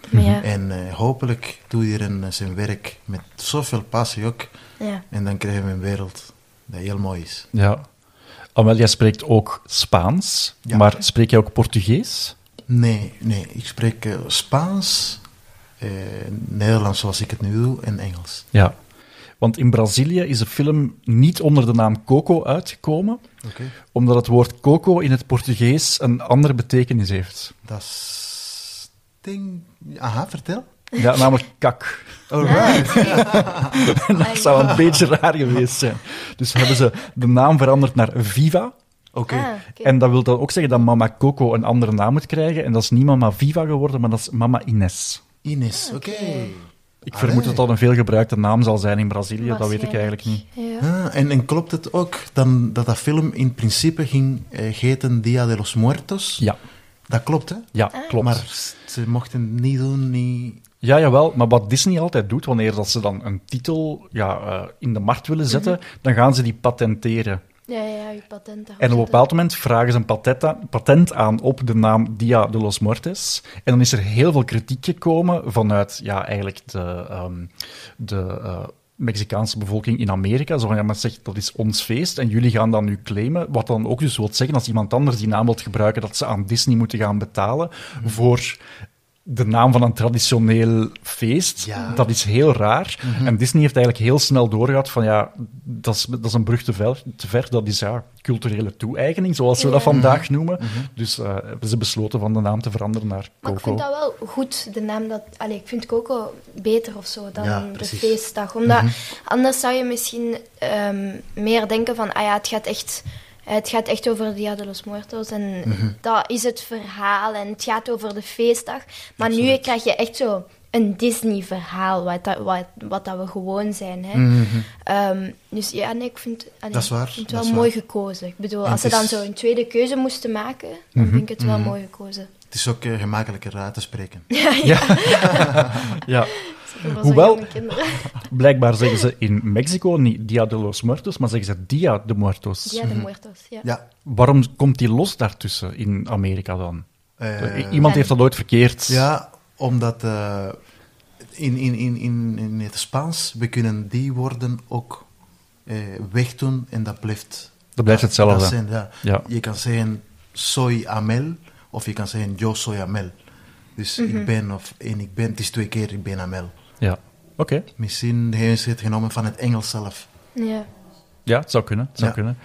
En eh, hopelijk doet iedereen eh, zijn werk met zoveel passie ook. ja. En dan krijgen we een wereld die heel mooi is. Ja. Amel, jij spreekt ook Spaans, Ja. maar spreek jij ook Portugees? Nee, nee. Ik spreek eh, Spaans, eh, Nederlands zoals ik het nu doe en Engels. Ja. Want in Brazilië is de film niet onder de naam Coco uitgekomen, omdat het woord coco in het Portugees een andere betekenis heeft. Dat is... Ding... Aha, vertel. Ja, namelijk kak. Alright. dat zou een beetje raar geweest zijn. Dus hebben ze de naam veranderd naar Viva. Oké. Ah, oké. En dat wil dan ook zeggen dat Mama Coco een andere naam moet krijgen. En dat is niet Mama Viva geworden, maar dat is Mama Ines. Ines, oké. Ik vermoed dat dat een veelgebruikte naam zal zijn in Brazilië, dat weet ik eigenlijk niet. Ja. Ah, en, en klopt het ook dan, dat dat film in principe ging eh, heten Dia de los Muertos? Ja, Dat klopt, hè? ja klopt. Maar ze mochten het niet doen, niet... Ja, jawel, maar wat Disney altijd doet, wanneer dat ze dan een titel ja, eh, in de markt willen zetten, dan gaan ze die patenteren. Ja, ja, je patent En op een bepaald moment vragen ze een patent aan, patent aan op de naam Dia de los Muertos. En dan is er heel veel kritiek gekomen vanuit ja, eigenlijk de, ehm, de eh, Mexicaanse bevolking in Amerika. Zo van, ja, maar zeg, dat is ons feest en jullie gaan dat nu claimen. Wat dan ook dus wil zeggen, als iemand anders die naam wil gebruiken, dat ze aan Disney moeten gaan betalen voor de naam van een traditioneel feest. Ja. Dat is heel raar. En Disney heeft eigenlijk heel snel doorgehad van ja, dat is, dat is een brug te ver, te ver. Dat is ja, culturele toe-eigening, zoals we dat vandaag noemen. Dus eh, hebben ze besloten van de naam te veranderen naar Maar ik Coco. vind dat wel goed, de naam dat... Allee, ik vind Coco beter of zo dan Ja, de feestdag. Omdat anders zou je misschien ehm, meer denken van, ah ja, het gaat echt... Het gaat echt over Dia de los Muertos en dat is het verhaal en het gaat over de feestdag. Maar nu krijg je echt zo een Disney-verhaal, wat, dat- wat, wat dat we gewoon zijn. Hè. Ehm, dus ja, nee, ik vind, allee, Dat is waar, ik vind het dat wel is mooi waar. gekozen. Ik bedoel, En als ze dan zo een tweede keuze moesten maken, dan vind ik het wel mooi gekozen. Het is ook eh, gemakkelijker uit te spreken. Ja, voor Hoewel- blijkbaar zeggen ze in Mexico niet Dia de los Muertos, maar zeggen ze Dia de Muertos. Dia de Muertos, ja. Ja. Waarom komt die los daartussen in Amerika dan? eh, Iemand heeft dat ooit verkeerd. Ja, omdat eh, in, in, in, in, in het Spaans, we kunnen die woorden ook eh, wegdoen en dat blijft... Dat blijft hetzelfde. dat zijn, ja. Ja. Je kan zeggen, soy Amel, of je kan zeggen, yo soy Amel. Dus ik ben, of en ik ben, het is twee keer, ik ben Amel. Ja. Oké. Misschien hebben ze het genomen van het Engels zelf. Ja. Ja, het zou kunnen. Het zou Ja. kunnen.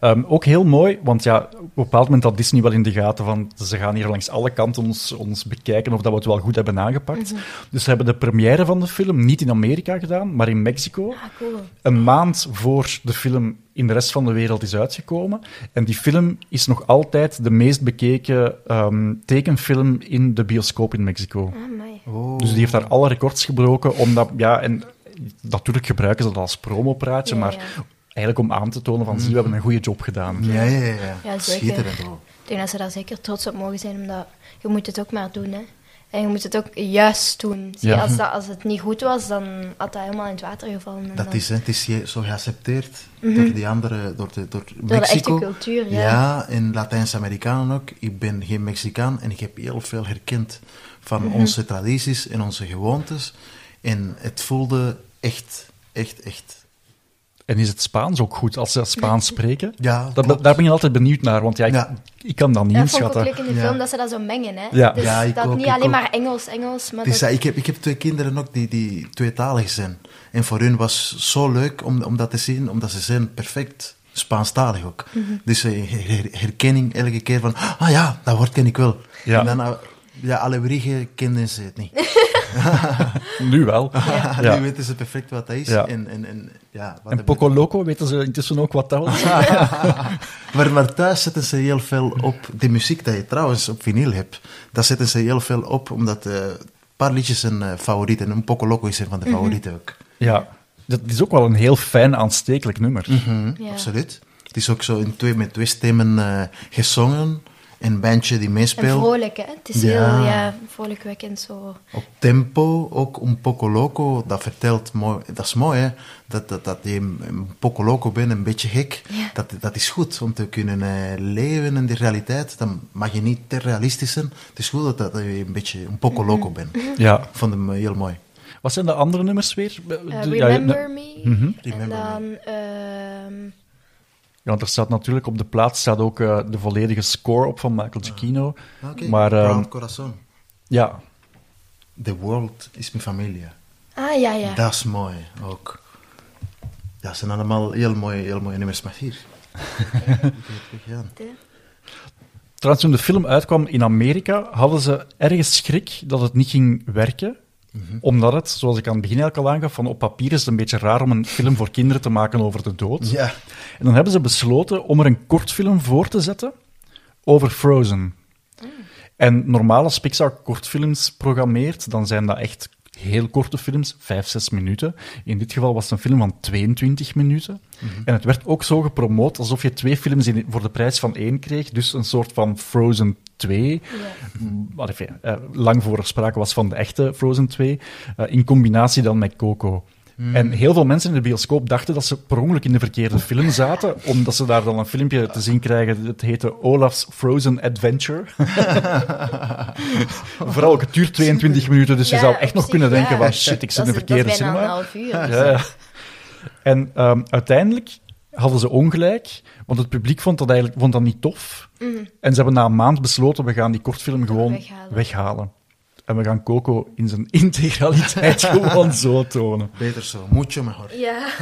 Ehm, ook heel mooi, want ja, op een bepaald moment had Disney wel in de gaten van ze gaan hier langs alle kanten ons, ons bekijken of dat we het wel goed hebben aangepakt. Dus ze hebben de première van de film niet in Amerika gedaan, maar in Mexico. Ah, cool. Een maand voor de film in de rest van de wereld is uitgekomen. En die film is nog altijd de meest bekeken ehm, tekenfilm in de bioscoop in Mexico. Ah. Oh. Dus die heeft daar alle records gebroken, omdat, ja, en natuurlijk gebruiken ze dat als promopraatje, Ja, maar ja. eigenlijk om aan te tonen van, zie, we hebben een goede job gedaan. Ja, ja, ja. Ja, zeker. Schitterend. Ik denk dat ze daar zeker trots op mogen zijn, omdat je moet het ook maar doen, hè. En je moet het ook juist doen. Zie, Ja. Als, dat, als het niet goed was, dan had dat helemaal in het water gevallen. En Dat dan- is, hè, het is je- zo geaccepteerd door die andere, door, de, door Mhm. de echte Mexico. cultuur, ja. Ja, en Latijns-Amerikanen ook. Ik ben geen Mexicaan en ik heb heel veel herkend van Mhm. onze tradities en onze gewoontes. En het voelde echt, echt, echt. En is het Spaans ook goed als ze dat Spaans spreken? Ja, Dat, daar ben je altijd benieuwd naar, want ja, ik, Ja. ik kan dat niet Ja, vond ik ook inschatten. leuk in de Ja. film dat ze dat zo mengen, hè. Ja. Dus Ja, ik dat ook, niet ik alleen ook. maar Engels, Engels, maar dat... dat, ik, heb, ik heb twee kinderen ook die, die tweetalig zijn. En voor hun was zo leuk om, om dat te zien, omdat ze zijn perfect Spaanstalig ook. Mhm. Dus eh, her- herkenning elke keer van, ah ja, dat woord ken ik wel. Ja. En dan, eh, ja, alle brieven kenden ze het niet. Nu wel. Ja. Nu weten ze perfect wat dat is. Ja. En, en, en, ja, wat En Poco Loco, weten ze intussen ook wat dat was? Maar, maar thuis zetten ze heel veel op. De muziek die je trouwens op vinyl hebt, daar zetten ze heel veel op, omdat eh, een paar liedjes zijn eh, favoriet. En een Poco Loco is een van de favorieten ook. Ja. Dat is ook wel een heel fijn, aanstekelijk nummer. Mhm, Ja. Absoluut. Het is ook zo in twee, met twee stemmen eh, gezongen. Een bandje die En meespeelt. vrolijk, hè. Het is Ja. heel ja, vrolijkwekkend zo. Op tempo, ook een Poco Loco, dat vertelt mooi. Dat is mooi, hè? Dat, dat, dat je een een Poco Loco bent, een beetje gek. Ja. Dat, dat is goed om te kunnen eh, leven in de realiteit. Dan mag je niet te realistisch zijn. Het is goed dat, dat je een beetje een Poco Loco bent. Ja. Ik vond hem eh, heel mooi. Wat zijn de andere nummers weer? Eh, ja, Remember Me. Mhm. En Remember dan... ehm, Ja, want er staat natuurlijk op de plaat staat ook eh, de volledige score op van Michael Giacchino. Oké, Maar ehm, Corazon. ja, The World is mijn familie. ah, ja, ja. Dat is mooi ook. Ja, het zijn allemaal heel mooie, heel mooie nummers. Maar hier. Trouwens, toen de film uitkwam in Amerika, hadden ze ergens schrik dat het niet ging werken. Omdat het, zoals ik aan het begin eigenlijk al aangaf, van op papier is het een beetje raar om een film voor kinderen te maken over de dood. Ja. En dan hebben ze besloten om er een kortfilm voor te zetten over Frozen. En normaal als Pixar kortfilms programmeert, dan zijn dat echt heel korte films, 5, 6 minuten. In dit geval was het een film van 22 minuten. En het werd ook zo gepromoot alsof je twee films in, voor de prijs van één kreeg. Dus een soort van Frozen 2. Mm, wat even, eh, lang voor er sprake was van de echte Frozen 2. eh, in combinatie dan met Coco. En heel veel mensen in de bioscoop dachten dat ze per ongeluk in de verkeerde film zaten, omdat ze daar dan een filmpje te zien krijgen. Het heette Olaf's Frozen Adventure. Vooral ook, het duurt 22 minuten, dus je Ja, zou echt nog kunnen denken ja. van shit, ik zit in de verkeerde cinema. een half uur. Ja, ja. En ehm, uiteindelijk hadden ze ongelijk, want het publiek vond dat eigenlijk vond dat niet tof. En ze hebben na een maand besloten, we gaan die kortfilm gewoon weghalen. weghalen. En we gaan Coco in zijn integraliteit gewoon zo tonen. Beter zo. Mucho mejor. Ja.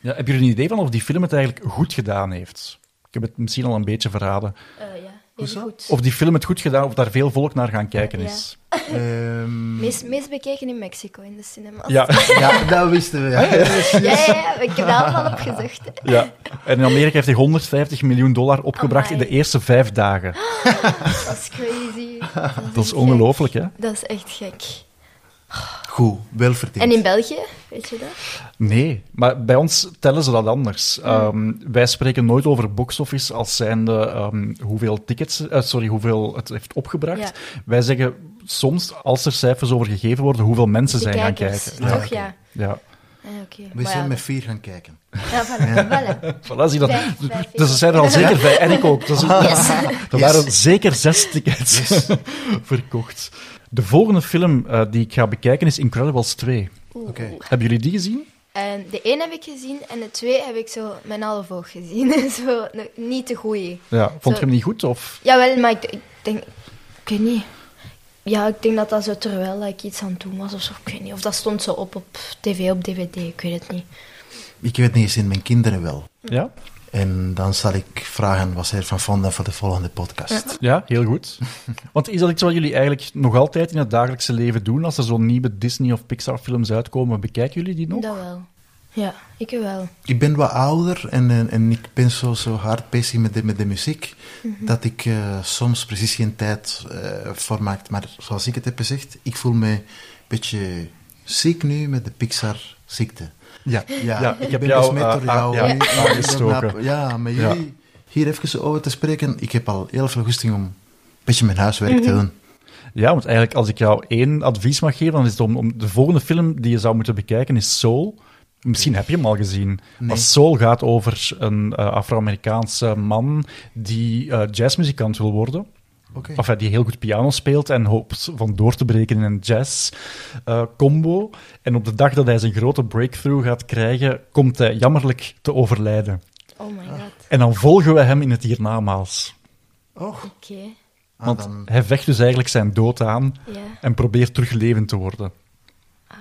Ja, heb je er een idee van of die film het eigenlijk goed gedaan heeft? Ik heb het misschien al een beetje verraden. Eh, ja, goed. Of die film het goed gedaan, of daar veel volk naar gaan kijken Ja. is. Ehm, Meest, meest bekeken in Mexico, in de cinema. Ja, ja, dat wisten we. Ja. ja, ja, ja, ik heb daar allemaal op gezocht. ja. En in Amerika heeft hij 150 miljoen dollar opgebracht in de eerste vijf dagen. Dat is crazy. Dat is, Dat is ongelooflijk, hè? Dat is echt gek. Goed, wel verdiend. En in België, weet je dat? Nee, maar bij ons tellen ze dat anders. Ehm, wij spreken nooit over box-office als zijnde ehm, hoeveel tickets, eh, sorry, hoeveel het heeft opgebracht. Ja. Wij zeggen soms, als er cijfers over gegeven worden, hoeveel mensen De zijn gaan kijken. Toch, ja. Ja. Ah, oké. We Maar zijn ja, met vier gaan kijken. Ja, voilà. voilà. Voilà, zie dat. Vijf, vijf dus er zijn er al zeker vijf. En ik ook. Dus Yes. er waren zeker zes tickets verkocht. De volgende film eh, die ik ga bekijken is Incredibles 2. Oeh. Oké. Hebben jullie die gezien? En de één heb ik gezien en de twee heb ik zo mijn half oog gezien. zo, niet te goeie. Ja. Vond je hem niet goed? Of? Jawel, maar ik, ik denk... Ik weet niet. Ja, ik denk dat dat zo terwijl ik iets aan het doen was of zo. Ik weet niet. Of dat stond zo op op tv, op dvd. Ik weet het niet. Ik weet niet eens in mijn kinderen wel. Ja? En dan zal ik vragen wat zij ervan vonden voor de volgende podcast. Ja, heel goed. Want is dat iets wat jullie eigenlijk nog altijd in het dagelijkse leven doen? Als er zo'n nieuwe Disney- of Pixar-films uitkomen, bekijken jullie die nog? Dat wel. Ja, ik wel. Ik ben wat ouder en, en, en ik ben zo, zo hard bezig met de, met de muziek, dat ik eh, soms precies geen tijd eh, voor maak. Maar zoals ik het heb gezegd, ik voel me een beetje ziek nu met de Pixar-ziekte. Ja, ja, ik heb ben jou besmet eh, door jou. ah, ja, Ja, aangestoken. Ja, met Ja. jullie hier even over te spreken. Ik heb al heel veel goesting om een beetje mijn huiswerk te doen. Ja, want eigenlijk als ik jou één advies mag geven, dan is het om, om de volgende film die je zou moeten bekijken is Soul. Misschien heb je hem al gezien. Maar Soul gaat over een eh, Afro-Amerikaanse man die eh, jazzmuzikant wil worden. Oké. Of die heel goed piano speelt en hoopt van door te breken in een jazz-combo. en op de dag dat hij zijn grote breakthrough gaat krijgen, komt hij jammerlijk te overlijden. Oh my god. En dan volgen we hem in het hiernamaals. Oh, Oké. ah, Want dan, hij vecht dus eigenlijk zijn dood aan en probeert terug levend te worden.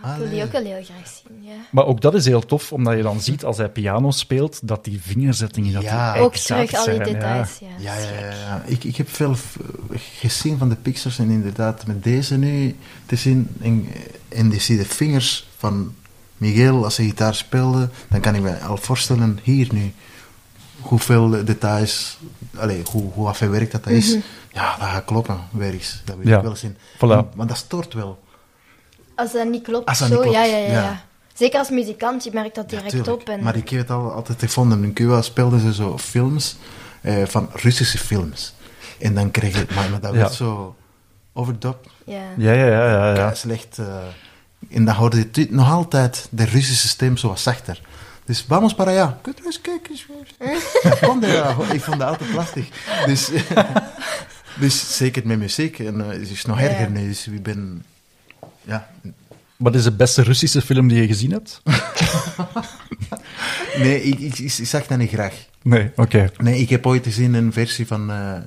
Ah, ik wil die ook wel heel graag zien. Ja. Maar ook dat is heel tof, omdat je dan ziet als hij piano speelt, dat die vingerzettingen dat Ja. die Ook terug al die zijn, ja. details. Ja. ja, ja, ja, ja. Ik, ik heb veel f- gezien van de Pixars en inderdaad met deze nu te zien. En, en je ziet de vingers van Miguel als hij gitaar speelde, dan kan ik me al voorstellen hier nu hoeveel details, allez, hoe, hoe afgewerkt dat is. Ja, dat gaat kloppen, weer eens. Dat wil Ja. ik wel zien. Voilà. Maar dat stoort wel. Als dat niet klopt, Als dat zo, niet klopt, ja, ja, ja, ja. Zeker als muzikant, je merkt dat direct op. En... Maar ik heb het al, altijd gevonden. In Cuba speelden ze zo films eh, van Russische films. En dan kreeg je... Maar, maar dat Ja. werd zo overdub. ja. Ja, ja, ja, ja. Slecht. eh, en dan hoorde je nog altijd de Russische stem zo wat zachter. Dus vamos para allá. Kut eens kijken. Ik vond dat altijd lastig. Dus, dus zeker met muziek. En eh, het is nog Ja. erger nu. Dus ik ben... Ja. Wat is de beste Russische film die je gezien hebt? Nee, ik, ik, ik zag dat niet graag. Nee, oké. Nee, ik heb ooit gezien een versie van eh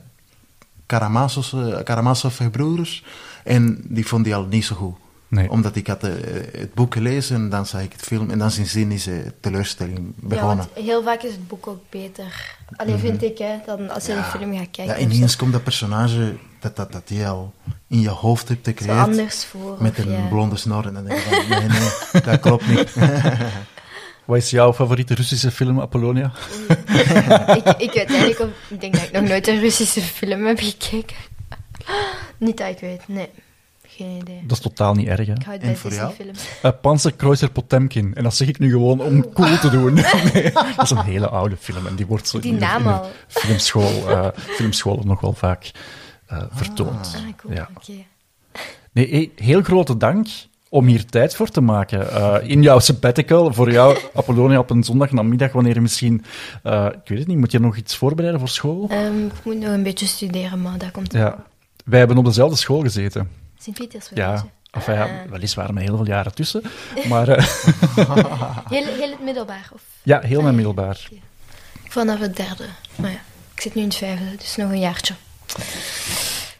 Karamazov, eh, Karamazov en Broers. En die vond die al niet zo goed. Nee. Omdat ik had eh, het boek gelezen en dan zag ik het film. En dan sindsdien is de teleurstelling Ja, begonnen. want heel vaak is het boek ook beter. Alleen vind ik, hè, dan als je de film gaat kijken. Mhm. Ja, ineens komt dat personage dat, dat, dat je al in je hoofd hebt gecreëerd. anders voor. Met een ja. blonde snor. En dan denk je van, nee, nee, dat klopt niet. Wat is jouw favoriete Russische film, Apollonia? ik, ik weet eigenlijk, of, ik denk dat ik nog nooit een Russische film heb gekeken. Niet dat ik weet, nee. Geen idee. Dat is totaal niet erg, hè? Ik hou het En bij voor Disney jou? films. Uh, Panzerkreuzer Potemkin. En dat zeg ik nu gewoon om cool te doen. Nee, dat is een hele oude film en die wordt zo Die in de- naam in al. filmschool, eh filmschool nog wel vaak eh, vertoond. Ah, cool, Ja. oké. Nee, heel grote dank om hier tijd voor te maken. Eh, in jouw sabbatical, voor jou, Apollonia, op een zondag namiddag, wanneer je misschien... eh, ik weet het niet, moet je nog iets voorbereiden voor school? Ehm, ik moet nog een beetje studeren, maar dat komt Ja. Wij hebben op dezelfde school gezeten. Sint-Pietersburg. Ja, hè? enfin, ja, Ah. weliswaar met heel veel jaren tussen. Maar eh, Heel, heel het middelbaar? Of? ja, heel mijn middelbaar. Vanaf het derde. Maar ja, ik zit nu in het vijfde, dus nog een jaartje.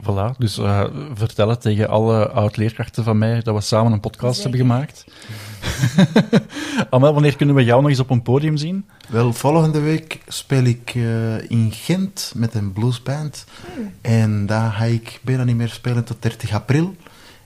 Voilà, dus eh, vertel het tegen alle oud-leerkrachten van mij dat we samen een podcast Zeker. hebben gemaakt. Amel, wanneer kunnen we jou nog eens op een podium zien? Wel, volgende week speel ik eh, in Gent met een bluesband. En daar ga ik bijna niet meer spelen tot 30 april.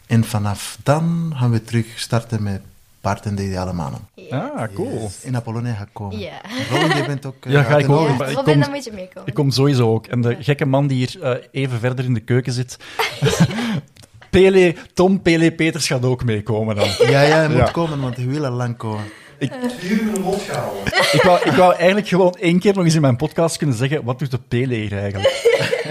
En vanaf dan gaan we terug starten met Bart en de Ideale Mannen. Ah, cool. In Apollonia gaat komen. Ja. Robin, je bent ook... eh, Ja, ga ik ook. Ja, ik kom- dan moet je meekomen. Ik kom sowieso ook. En de gekke man die hier eh, even verder in de keuken zit. Pele, Tom Pele Peters gaat ook meekomen dan. Ja, ja, hij moet Ja. komen, want hij wil al lang komen. Ik wou, ik wou eigenlijk gewoon één keer nog eens in mijn podcast kunnen zeggen, wat doet de Pele hier eigenlijk?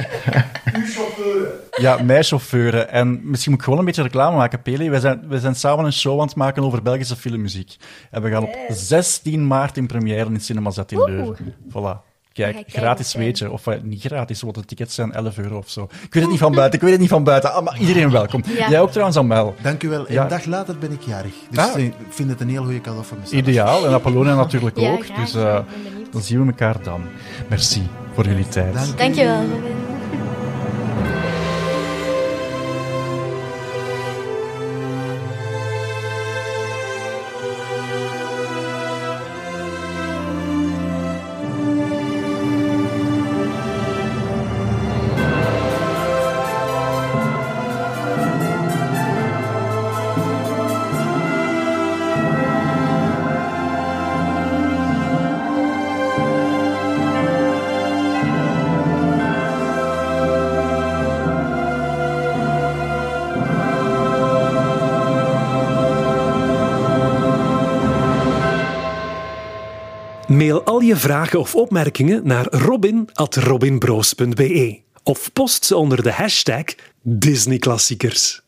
Ja, mijn chauffeuren. En misschien moet ik gewoon een beetje reclame maken, Pele. Wij zijn, wij zijn samen een show aan het maken over Belgische filmmuziek. En we gaan op 16 maart in première in Cinema Z in. Leuven. Voilà. Kijk, gratis weet je. Of eh, niet gratis, want de tickets zijn 11 euro of zo. Ik weet het niet van buiten, ik weet het niet van buiten. Ah, maar iedereen welkom. Ja. Jij ook trouwens, Amel. Dank u wel. Ja. Een dag later ben ik jarig. Dus Ah. eh, ik vind het een heel goede cadeau voor mezelf. Ideaal. En Apollonia natuurlijk Ja, ook. graag. Dus eh, dan zien we elkaar dan. Merci voor jullie tijd. Dank. Dankjewel. Je vragen of opmerkingen naar robin.robinbroos.be of post ze onder de hashtag Disneyklassiekers.